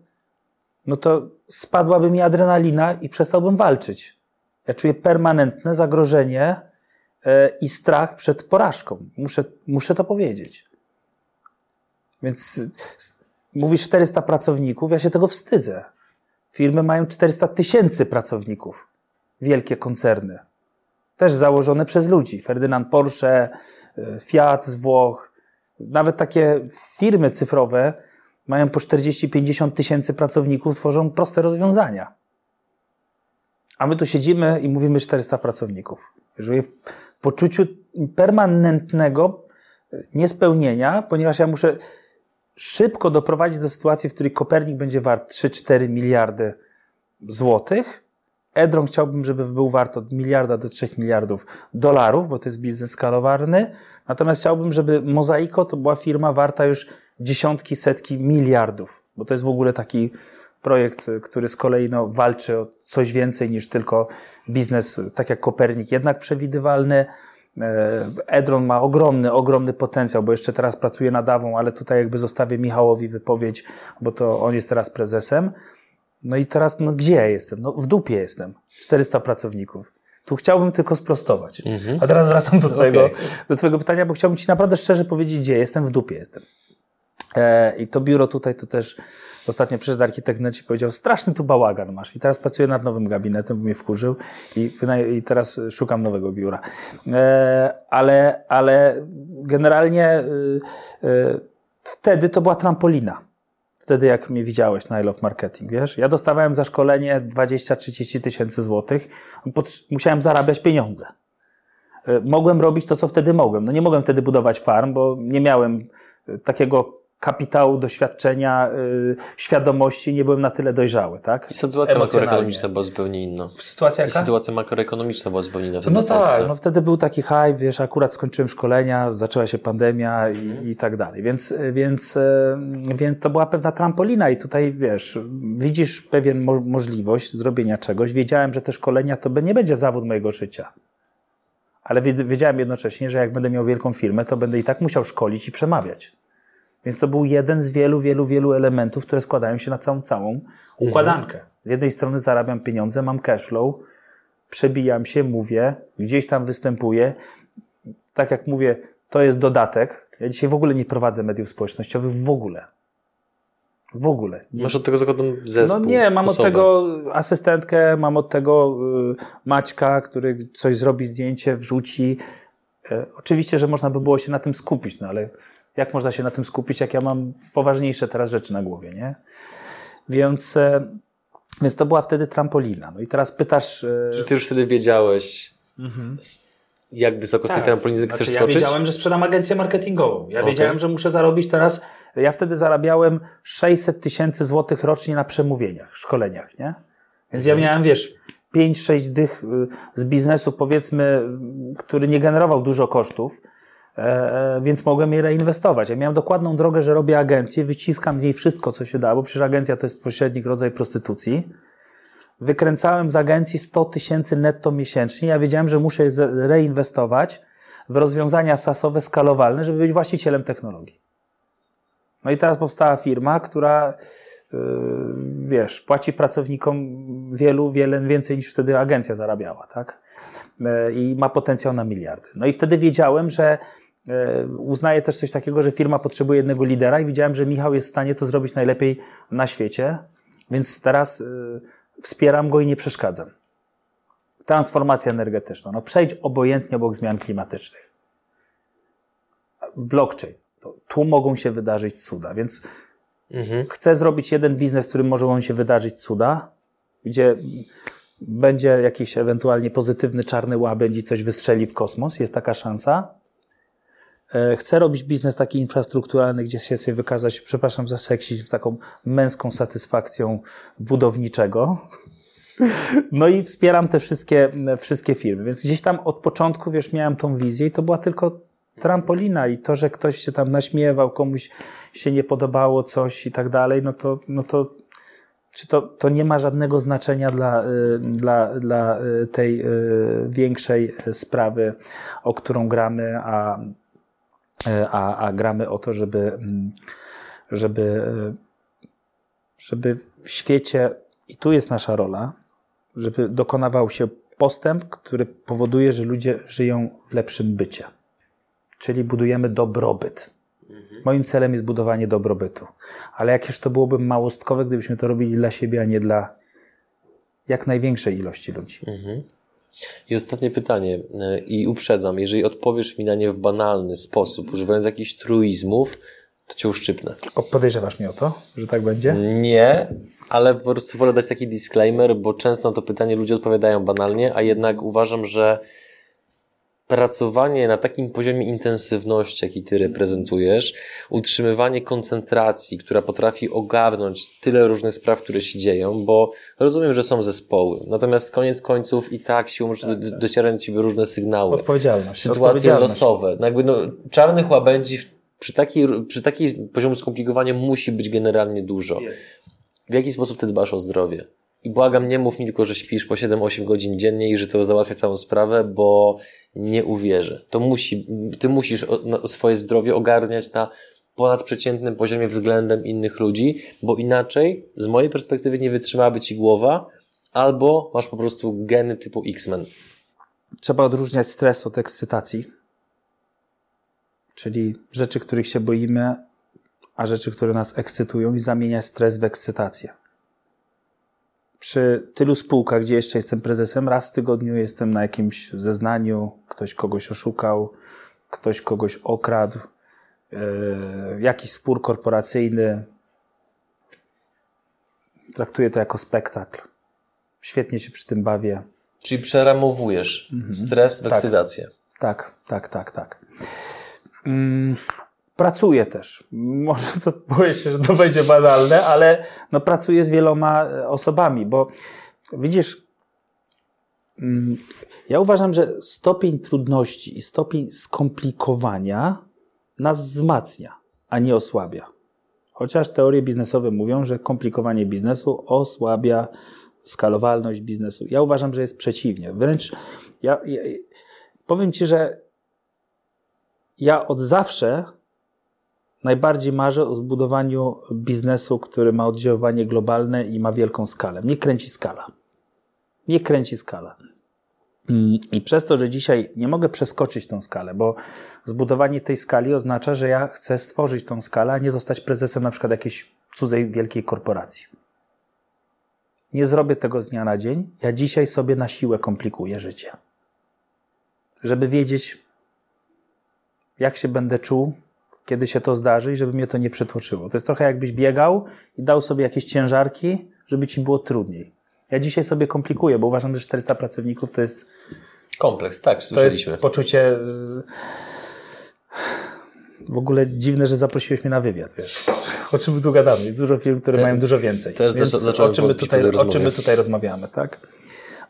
no to spadłaby mi adrenalina i przestałbym walczyć. Ja czuję permanentne zagrożenie e, i strach przed porażką. Muszę, muszę to powiedzieć. Więc mówisz 400 pracowników, ja się tego wstydzę. Firmy mają 400 tysięcy pracowników. Wielkie koncerny. Też założone przez ludzi. Ferdynand Porsche, y, Fiat z Włoch. Nawet takie firmy cyfrowe mają po 40-50 tysięcy pracowników, tworzą proste rozwiązania. A my tu siedzimy i mówimy 400 pracowników. Żyję w poczuciu permanentnego y, niespełnienia, ponieważ ja muszę szybko doprowadzić do sytuacji, w której Kopernik będzie wart 3-4 miliardy złotych. Edron chciałbym, żeby był wart od miliarda do 3 miliardów dolarów, bo to jest biznes skalowalny. Natomiast chciałbym, żeby Mozaiko to była firma warta już dziesiątki, setki miliardów, bo to jest w ogóle taki projekt, który z kolei no, walczy o coś więcej niż tylko biznes, tak jak Kopernik, jednak przewidywalny. E, Edron ma ogromny, ogromny potencjał, bo jeszcze teraz pracuje nad Awą, ale tutaj jakby zostawię Michałowi wypowiedź, bo to on jest teraz prezesem. No i teraz, no gdzie ja jestem? No w dupie jestem. 400 pracowników. Tu chciałbym tylko sprostować. A teraz wracam do twojego, Okej. do twojego pytania, bo chciałbym ci naprawdę szczerze powiedzieć, gdzie jestem, w dupie jestem. E, I to biuro tutaj to też ostatnio przyszedł architekt i powiedział, straszny tu bałagan masz. I teraz pracuję nad nowym gabinetem, bo mnie wkurzył i, i teraz szukam nowego biura. E, ale, ale generalnie y, wtedy to była trampolina. Wtedy jak mnie widziałeś na I Love Marketing, wiesz? Ja dostawałem za szkolenie 20-30 tysięcy złotych. Musiałem zarabiać pieniądze. E, mogłem robić to, co wtedy mogłem. No nie mogłem wtedy budować farm, bo nie miałem e, takiego kapitału, doświadczenia, yy, świadomości, nie byłem na tyle dojrzały, tak? I sytuacja makroekonomiczna była zupełnie inna. Sytuacja jaka? I sytuacja makroekonomiczna była zupełnie inna. No tak, no wtedy był taki hype, wiesz, akurat skończyłem szkolenia, zaczęła się pandemia i, mhm. i tak dalej, więc, więc, yy, więc to była pewna trampolina i tutaj, wiesz, widzisz pewien mo możliwość zrobienia czegoś. Wiedziałem, że te szkolenia to nie będzie zawód mojego życia. Ale wiedziałem jednocześnie, że jak będę miał wielką firmę, to będę i tak musiał szkolić i przemawiać. Więc to był jeden z wielu, wielu, wielu elementów, które składają się na całą, całą układankę. Mhm. Z jednej strony zarabiam pieniądze, mam cash flow, przebijam się, mówię, gdzieś tam występuję. Tak jak mówię, to jest dodatek. Ja dzisiaj w ogóle nie prowadzę mediów społecznościowych, w ogóle. W ogóle. Masz od tego zakładam zespół? No nie, mam osobę. od tego asystentkę, mam od tego y, Maćka, który coś zrobi, zdjęcie, wrzuci. Y, oczywiście, że można by było się na tym skupić, no ale jak można się na tym skupić, jak ja mam poważniejsze teraz rzeczy na głowie, nie? Więc, e, więc to była wtedy trampolina. No i teraz pytasz... E, Czy ty już wtedy wiedziałeś, mhm. jak wysoko tak. z tej trampoliny znaczy, chcesz skoczyć? Ja wiedziałem, że sprzedam agencję marketingową. Ja okay. wiedziałem, że muszę zarobić teraz... Ja wtedy zarabiałem 600 tysięcy złotych rocznie na przemówieniach, szkoleniach, nie? Więc mhm. ja miałem, wiesz, 5-6 dych y, z biznesu, powiedzmy, który nie generował dużo kosztów, E, e, więc mogłem je reinwestować. Ja miałem dokładną drogę, że robię agencję, wyciskam z niej wszystko, co się da, bo przecież agencja to jest pośrednik rodzaj prostytucji. Wykręcałem z agencji 100 tysięcy netto miesięcznie. Ja wiedziałem, że muszę je reinwestować w rozwiązania sasowe, skalowalne, żeby być właścicielem technologii. No i teraz powstała firma, która yy, wiesz, płaci pracownikom wielu, wiele więcej niż wtedy agencja zarabiała, tak? Yy, I ma potencjał na miliardy. No i wtedy wiedziałem, że E, uznaję też coś takiego, że firma potrzebuje jednego lidera i widziałem, że Michał jest w stanie to zrobić najlepiej na świecie, więc teraz e, wspieram go i nie przeszkadzam. Transformacja energetyczna. No przejdź obojętnie obok zmian klimatycznych. Blockchain. Tu mogą się wydarzyć cuda, więc mhm. chcę zrobić jeden biznes, w którym mogą się wydarzyć cuda, gdzie będzie jakiś ewentualnie pozytywny czarny łabędź i coś wystrzeli w kosmos. Jest taka szansa. E, chcę robić biznes taki infrastrukturalny, gdzie się sobie wykazać, przepraszam za seksizm, taką męską satysfakcją budowniczego. No i wspieram te wszystkie, wszystkie firmy. Więc gdzieś tam od początku, wiesz, miałem tą wizję i to była tylko trampolina i to, że ktoś się tam naśmiewał, komuś się nie podobało coś i tak dalej, no to, no to czy to, to nie ma żadnego znaczenia dla, y, dla, dla y, tej y, większej sprawy, o którą gramy, a a, a gramy o to, żeby, mm, żeby, e, żeby w świecie, i tu jest nasza rola, żeby dokonywał się postęp, który powoduje, że ludzie żyją w lepszym bycie. Czyli budujemy dobrobyt. Mhm. Moim celem jest budowanie dobrobytu. Ale jakież to byłoby małostkowe, gdybyśmy to robili dla siebie, a nie dla jak największej ilości ludzi. Mhm. I ostatnie pytanie, e, i uprzedzam, jeżeli odpowiesz mi na nie w banalny sposób, używając jakichś truizmów, to cię uszczypnę. O, podejrzewasz mnie o to, że tak będzie? Nie, ale po prostu wolę dać taki disclaimer, bo często na to pytanie ludzie odpowiadają banalnie, a jednak uważam, że pracowanie na takim poziomie intensywności, jaki ty reprezentujesz, utrzymywanie koncentracji, która potrafi ogarnąć tyle różnych spraw, które się dzieją, bo rozumiem, że są zespoły. Natomiast koniec końców i tak siłą rzeczy tak, tak. docierają ci różne sygnały. Odpowiedzialność. Sytuacje odpowiedzialność. losowe. No jakby no, czarnych łabędzi przy takiej, przy takiej poziomu skomplikowania musi być generalnie dużo. Jest. W jaki sposób ty dbasz o zdrowie? I błagam, nie mów mi tylko, że śpisz po 7-8 godzin dziennie i że to załatwia całą sprawę, bo nie uwierzę. To musi, ty musisz swoje zdrowie ogarniać na ponadprzeciętnym poziomie względem innych ludzi, bo inaczej, z mojej perspektywy, nie wytrzymałaby ci głowa, albo masz po prostu geny typu X-Men. Trzeba odróżniać stres od ekscytacji. Czyli rzeczy, których się boimy, a rzeczy, które nas ekscytują, i zamieniać stres w ekscytację przy tylu spółkach, gdzie jeszcze jestem prezesem, raz w tygodniu jestem na jakimś zeznaniu, ktoś kogoś oszukał, ktoś kogoś okradł, yy, jakiś spór korporacyjny. Traktuję to jako spektakl. Świetnie się przy tym bawię. Czyli przeramowujesz stres w Tak. ekscytację. Tak, tak, tak, tak. Pracuję też. Może to [laughs] boję się, że to będzie banalne, ale no, pracuję z wieloma e, osobami, bo widzisz, mm, ja uważam, że stopień trudności i stopień skomplikowania nas wzmacnia, a nie osłabia. Chociaż teorie biznesowe mówią, że komplikowanie biznesu osłabia skalowalność biznesu. Ja uważam, że jest przeciwnie. Wręcz ja, ja powiem Ci, że ja od zawsze najbardziej marzę o zbudowaniu biznesu, który ma oddziaływanie globalne i ma wielką skalę. Mnie kręci skala. Mnie kręci skala. Mm, I przez to, że dzisiaj nie mogę przeskoczyć tą skalę, bo zbudowanie tej skali oznacza, że ja chcę stworzyć tą skalę, a nie zostać prezesem na przykład jakiejś cudzej wielkiej korporacji. Nie zrobię tego z dnia na dzień. Ja dzisiaj sobie na siłę komplikuję życie. Żeby wiedzieć, jak się będę czuł, kiedy się to zdarzy i żeby mnie to nie przytłoczyło. To jest trochę jakbyś biegał i dał sobie jakieś ciężarki, żeby ci było trudniej. Ja dzisiaj sobie komplikuję, bo uważam, że 400 pracowników to jest, Kompleks, tak, to słyszeliśmy. jest poczucie. y, W ogóle dziwne, że zaprosiłeś mnie na wywiad, wiesz. O czym my tu gadamy? Jest dużo firm, które Te- mają dużo więcej. też Więc zaczą- o czym, my tutaj, o czym my tutaj rozmawiamy, tak?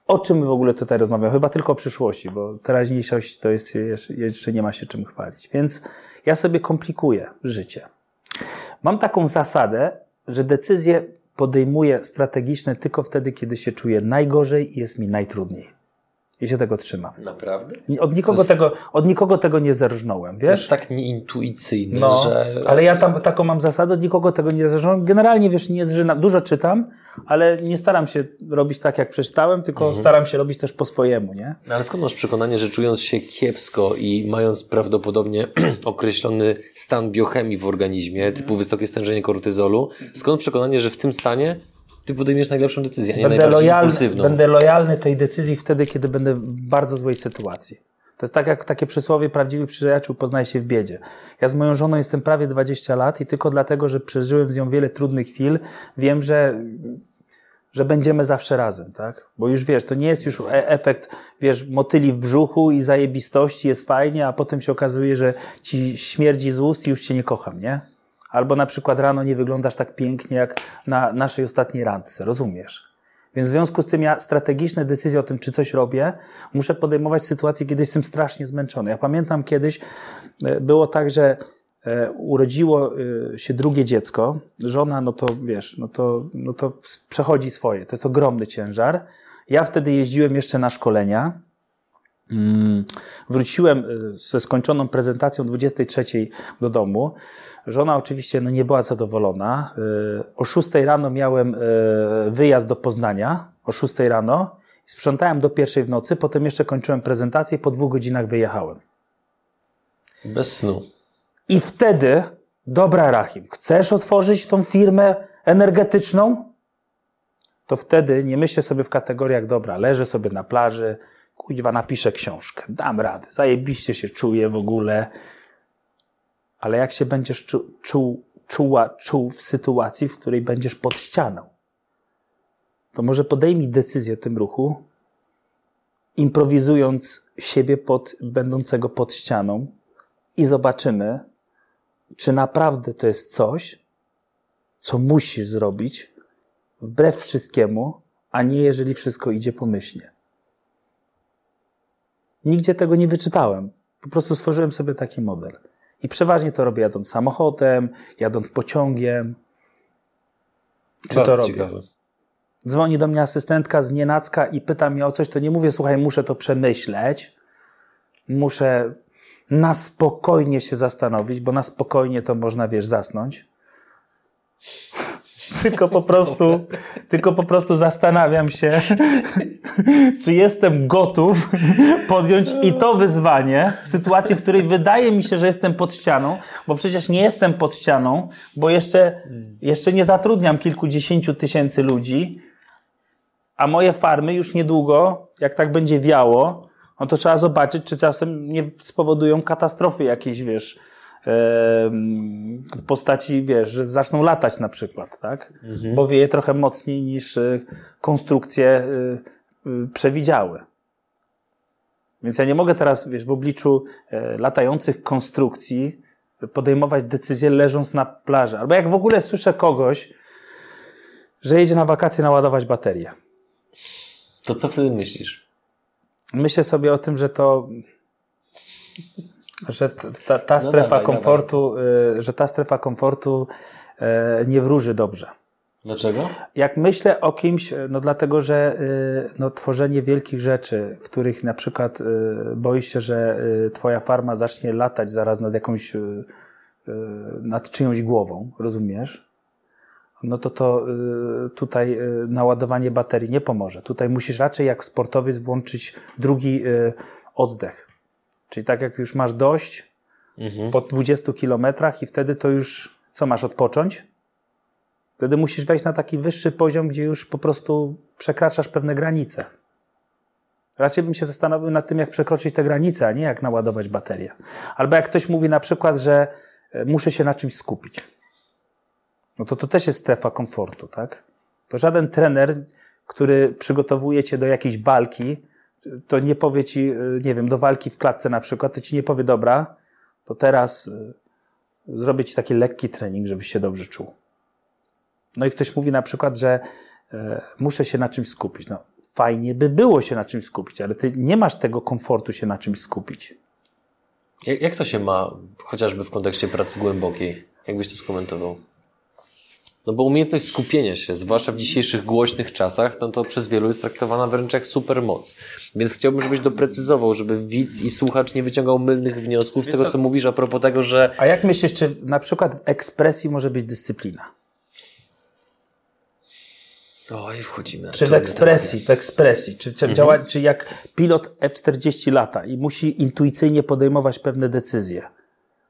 O czym my w ogóle tutaj rozmawiamy? Chyba tylko o przyszłości, bo teraźniejszość to jest jeszcze nie ma się czym chwalić. Więc ja sobie komplikuję życie. Mam taką zasadę, że decyzje podejmuję strategiczne tylko wtedy, kiedy się czuję najgorzej i jest mi najtrudniej. I się tego trzymam. Naprawdę? Od nikogo, jest- tego, od nikogo tego nie zerżnąłem, To jest wiesz? tak nieintuicyjne, No, że... ale ja tam taką mam zasadę, od nikogo tego nie zerżnąłem. Generalnie, wiesz, nie. Dużo czytam, ale nie staram się robić tak, jak przeczytałem, tylko Mhm. staram się robić też po swojemu, nie? No Ale skąd masz przekonanie, że czując się kiepsko i mając prawdopodobnie [clears throat] określony stan biochemii w organizmie, typu wysokie stężenie kortyzolu, skąd przekonanie, że w tym stanie ty podejmiesz najlepszą decyzję, nie Będę lojalny, będę lojalny tej decyzji wtedy, kiedy będę w bardzo złej sytuacji. To jest tak jak takie przysłowie, prawdziwy przyjaciół poznaje się w biedzie. Ja z moją żoną jestem prawie 20 lat i tylko dlatego, że przeżyłem z nią wiele trudnych chwil, wiem, że, że będziemy zawsze razem, tak? Bo już wiesz, to nie jest już e- efekt, wiesz, motyli w brzuchu i zajebistości, jest fajnie, a potem się okazuje, że ci śmierdzi z ust i już cię nie kocham, nie? Albo na przykład rano nie wyglądasz tak pięknie jak na naszej ostatniej randce, rozumiesz? Więc w związku z tym ja strategiczne decyzje o tym, czy coś robię, muszę podejmować w sytuacji, kiedy jestem strasznie zmęczony. Ja pamiętam kiedyś, e, było tak, że e, urodziło e, się drugie dziecko, żona, no to wiesz, no to, no to przechodzi swoje, to jest ogromny ciężar. Ja wtedy jeździłem jeszcze na szkolenia, Wróciłem y, ze skończoną prezentacją 23 do domu. Żona oczywiście no, nie była zadowolona. Y, O 6 rano miałem y, wyjazd do Poznania, o 6 rano. Sprzątałem do pierwszej w nocy, potem jeszcze kończyłem prezentację, po dwóch godzinach wyjechałem. Bez snu. I wtedy, dobra Rahim, chcesz otworzyć tą firmę energetyczną? To wtedy nie myślę sobie w kategoriach, dobra, leżę sobie na plaży, kuźwa, napiszę książkę, dam radę, zajebiście się czuję w ogóle. Ale jak się będziesz czu, czuł, czuła, czuł w sytuacji, w której będziesz pod ścianą, to może podejmij decyzję o tym ruchu, improwizując siebie pod, będącego pod ścianą i zobaczymy, czy naprawdę to jest coś, co musisz zrobić wbrew wszystkiemu, a nie jeżeli wszystko idzie pomyślnie. Nigdzie tego nie wyczytałem. Po prostu stworzyłem sobie taki model. I przeważnie to robię jadąc samochodem, jadąc pociągiem. Czy Bardzo to robię? ciekawe. Dzwoni do mnie asystentka z nienacka i pyta mnie o coś, to nie mówię, słuchaj, muszę to przemyśleć. Muszę na spokojnie się zastanowić, bo na spokojnie to można, wiesz, zasnąć. Tylko po prostu, tylko po prostu zastanawiam się, czy jestem gotów podjąć i to wyzwanie w sytuacji, w której wydaje mi się, że jestem pod ścianą, bo przecież nie jestem pod ścianą, bo jeszcze, jeszcze nie zatrudniam kilkudziesięciu tysięcy ludzi, a moje farmy już niedługo, jak tak będzie wiało, no to trzeba zobaczyć, czy czasem nie spowodują katastrofy jakiejś, wiesz, w postaci, wiesz, że zaczną latać na przykład, tak? Mhm. Bo wieje trochę mocniej niż y, konstrukcje y, y, przewidziały. Więc ja nie mogę teraz, wiesz, w obliczu e, latających konstrukcji podejmować decyzję leżąc na plaży. Albo jak w ogóle słyszę kogoś, że jedzie na wakacje naładować baterię. To co wtedy myślisz? Myślę sobie o tym, że to że ta, ta no strefa dawaj, komfortu, dawaj. że ta strefa komfortu e, nie wróży dobrze. Dlaczego? Jak myślę o kimś, no dlatego, że no, tworzenie wielkich rzeczy, w których na przykład boisz się, że twoja farma zacznie latać zaraz nad jakąś, nad czyjąś głową, rozumiesz? No to to tutaj naładowanie baterii nie pomoże. Tutaj musisz raczej jak sportowiec włączyć drugi oddech Czyli tak jak już masz dość mhm. po 20 kilometrach i wtedy to już, co masz odpocząć? Wtedy musisz wejść na taki wyższy poziom, gdzie już po prostu przekraczasz pewne granice. Raczej bym się zastanowił nad tym, jak przekroczyć te granice, a nie jak naładować baterię. Albo jak ktoś mówi na przykład, że e, muszę się na czymś skupić. No to to też jest strefa komfortu, tak? To żaden trener, który przygotowuje cię do jakiejś walki, to nie powie ci, y, nie wiem, do walki w klatce na przykład, to ci nie powie, dobra, to teraz y, zrobię ci taki lekki trening, żebyś się dobrze czuł. No i ktoś mówi na przykład, że e, muszę się na czymś skupić. No, fajnie by było się na czymś skupić, ale ty nie masz tego komfortu się na czymś skupić. Jak, jak to się ma, chociażby w kontekście pracy głębokiej? Jakbyś to skomentował? No bo umiejętność skupienia się, zwłaszcza w dzisiejszych głośnych czasach, no to przez wielu jest traktowana wręcz jak supermoc. Więc chciałbym, żebyś doprecyzował, żeby widz i słuchacz nie wyciągał mylnych wniosków z tego, co mówisz a propos tego, że... A jak myślisz, czy na przykład w ekspresji może być dyscyplina? Oj, wchodzimy. Czy w ekspresji, w ekspresji, czy, czy, mhm. działa, czy jak pilot F-40 lata i musi intuicyjnie podejmować pewne decyzje.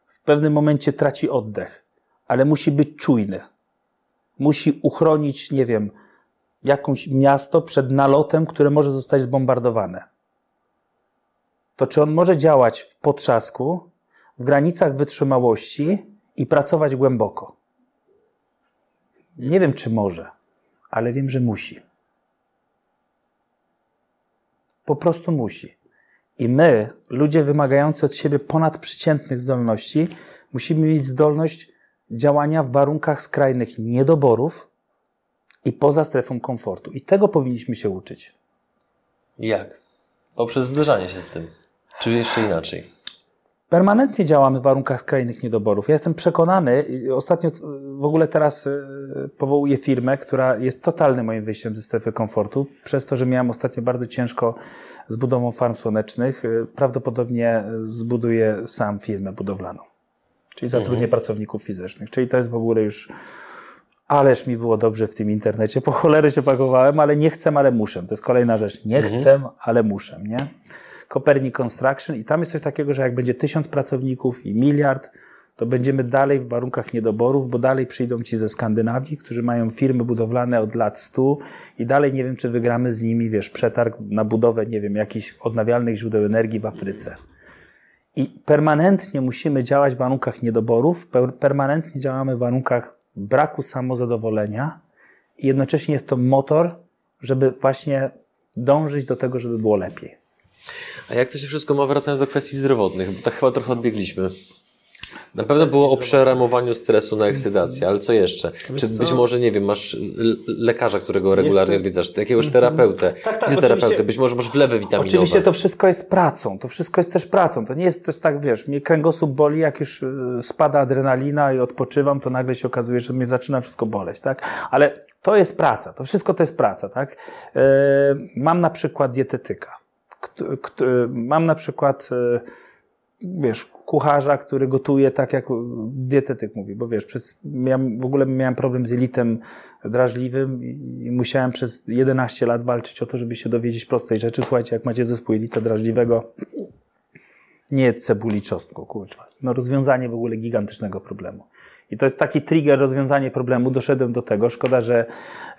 W pewnym momencie traci oddech, ale musi być czujny musi uchronić, nie wiem, jakąś miasto przed nalotem, które może zostać zbombardowane. To czy on może działać w potrzasku, w granicach wytrzymałości i pracować głęboko? Nie wiem, czy może, ale wiem, że musi. Po prostu musi. I my, ludzie wymagający od siebie ponadprzeciętnych zdolności, musimy mieć zdolność działania w warunkach skrajnych niedoborów i poza strefą komfortu. I tego powinniśmy się uczyć. Jak? Poprzez zderzanie się z tym. Czy jeszcze inaczej? Permanentnie działamy w warunkach skrajnych niedoborów. Ja jestem przekonany, ostatnio w ogóle teraz e, powołuję firmę, która jest totalnym moim wyjściem ze strefy komfortu, przez to, że miałem ostatnio bardzo ciężko z budową farm słonecznych. E, prawdopodobnie zbuduję sam firmę budowlaną czyli zatrudnię mhm. pracowników fizycznych. Czyli to jest w ogóle już, ależ mi było dobrze w tym internecie, po cholery się pakowałem, ale nie chcę, ale muszę. To jest kolejna rzecz. Nie mhm. chcę, ale muszę, nie? Copernic Construction i tam jest coś takiego, że jak będzie tysiąc pracowników i miliard, to będziemy dalej w warunkach niedoborów, bo dalej przyjdą ci ze Skandynawii, którzy mają firmy budowlane od lat stu i dalej nie wiem, czy wygramy z nimi, wiesz, przetarg na budowę, nie wiem, jakichś odnawialnych źródeł energii w Afryce. I permanentnie musimy działać w warunkach niedoborów, permanentnie działamy w warunkach braku samozadowolenia i jednocześnie jest to motor, żeby właśnie dążyć do tego, żeby było lepiej. A jak to się wszystko ma wracając do kwestii zdrowotnych? Bo tak chyba trochę odbiegliśmy. Na pewno było o przeramowaniu stresu na ekscytację, ale co jeszcze? Czy być może, nie wiem, masz lekarza, którego regularnie odwiedzasz, jakiegoś mhm. terapeutę, tak, tak, fizjoterapeutę, być może masz wlewy witaminowe. Oczywiście to wszystko jest pracą, to wszystko jest też pracą. To nie jest też tak, wiesz, mnie kręgosłup boli, jak już y, spada adrenalina i odpoczywam, to nagle się okazuje, że mnie zaczyna wszystko boleć, tak? Ale to jest praca, to wszystko to jest praca, tak? Yy, mam na przykład dietetyka. Mam na przykład y, wiesz, kucharza, który gotuje tak, jak dietetyk mówi, bo wiesz, przez, miałem, w ogóle miałem problem z elitem drażliwym i musiałem przez 11 lat walczyć o to, żeby się dowiedzieć prostej rzeczy. Słuchajcie, jak macie zespół elita drażliwego, nie cebuli czosnku, kurczę. No rozwiązanie w ogóle gigantycznego problemu. I to jest taki trigger, rozwiązanie problemu. Doszedłem do tego. Szkoda, że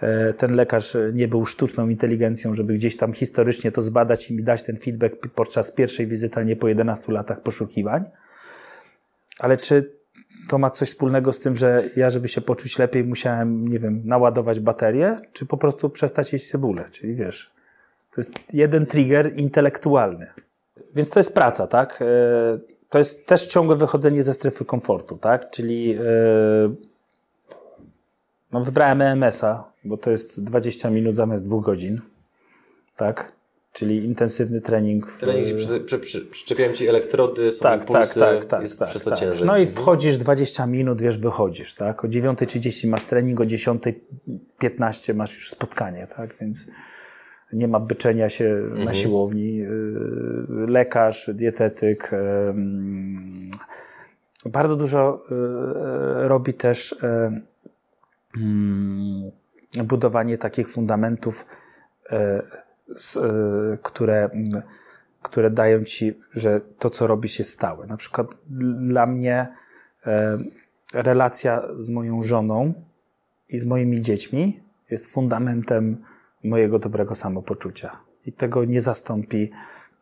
e, ten lekarz nie był sztuczną inteligencją, żeby gdzieś tam historycznie to zbadać i mi dać ten feedback podczas pierwszej wizyty, a nie po 11 latach poszukiwań. ale czy to ma coś wspólnego z tym, że ja, żeby się poczuć lepiej, musiałem, nie wiem, naładować baterię, czy po prostu przestać jeść cebulę? Czyli wiesz, to jest jeden trigger intelektualny. Więc to jest praca, tak? To jest też ciągłe wychodzenie ze strefy komfortu, tak? Czyli e, no wybrałem EMS-a, bo to jest 20 minut zamiast dwóch godzin, tak? Czyli intensywny trening. W... Trening, przy, przy, przy, przyczepiają ci elektrody, są tak, impulsy, tak, tak, tak, jest tak, przez to tak. ciężej. No i wchodzisz 20 minut, wiesz, wychodzisz, tak? O 9.30 masz trening, o 10.15 masz już spotkanie, tak? Więc nie ma byczenia się mhm. na siłowni. Y, lekarz, dietetyk. Bardzo dużo y, y, robi też mm, budowanie takich fundamentów, które, które dają ci, że to, co robisz, jest stałe. Na przykład dla mnie relacja z moją żoną i z moimi dziećmi jest fundamentem mojego dobrego samopoczucia. I tego nie zastąpi,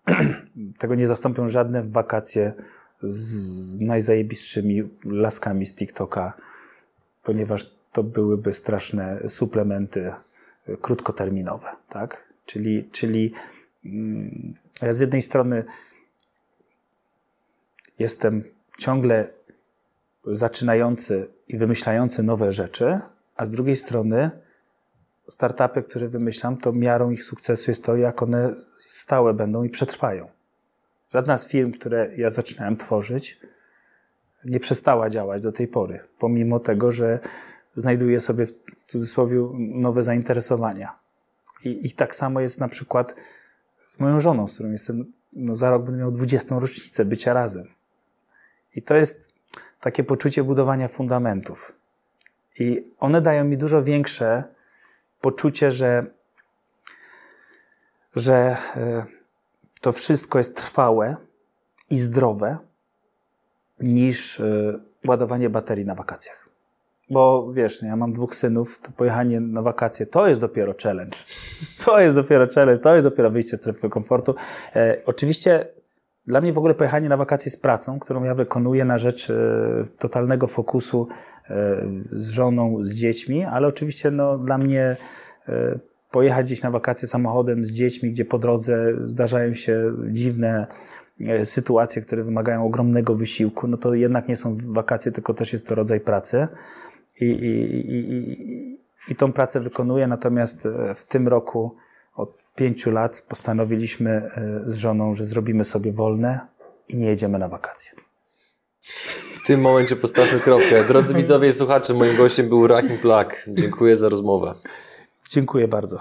[clears throat] tego nie zastąpią żadne wakacje z najzajebistszymi laskami z TikToka, ponieważ to byłyby straszne suplementy krótkoterminowe, tak? Czyli, czyli mm, ja z jednej strony jestem ciągle zaczynający i wymyślający nowe rzeczy, a z drugiej strony startupy, które wymyślam, to miarą ich sukcesu jest to, jak one stałe będą i przetrwają. Żadna z firm, które ja zaczynałem tworzyć, nie przestała działać do tej pory, pomimo tego, że znajduje sobie w cudzysłowie nowe zainteresowania. I, I tak samo jest na przykład z moją żoną, z którą jestem, no za rok będę miał 20. rocznicę bycia razem. I to jest takie poczucie budowania fundamentów. I one dają mi dużo większe poczucie, że, że e, to wszystko jest trwałe i zdrowe niż e, ładowanie baterii na wakacjach. Bo wiesz, ja mam dwóch synów, to pojechanie na wakacje to jest dopiero challenge. To jest dopiero challenge, to jest dopiero wyjście z strefy komfortu. E, oczywiście dla mnie w ogóle pojechanie na wakacje z pracą, którą ja wykonuję na rzecz e, totalnego fokusu z żoną, z dziećmi, ale oczywiście no, dla mnie e, pojechać gdzieś na wakacje samochodem z dziećmi, gdzie po drodze zdarzają się dziwne sytuacje, które wymagają ogromnego wysiłku, no to jednak nie są wakacje, tylko też jest to rodzaj pracy. I, i, i, i tą pracę wykonuję, natomiast w tym roku pięciu lat postanowiliśmy e, z żoną, że zrobimy sobie wolne i nie jedziemy na wakacje. W tym momencie postawmy kropkę. Drodzy widzowie i słuchacze, moim gościem był Rahim Plak. Dziękuję za rozmowę. Dziękuję bardzo.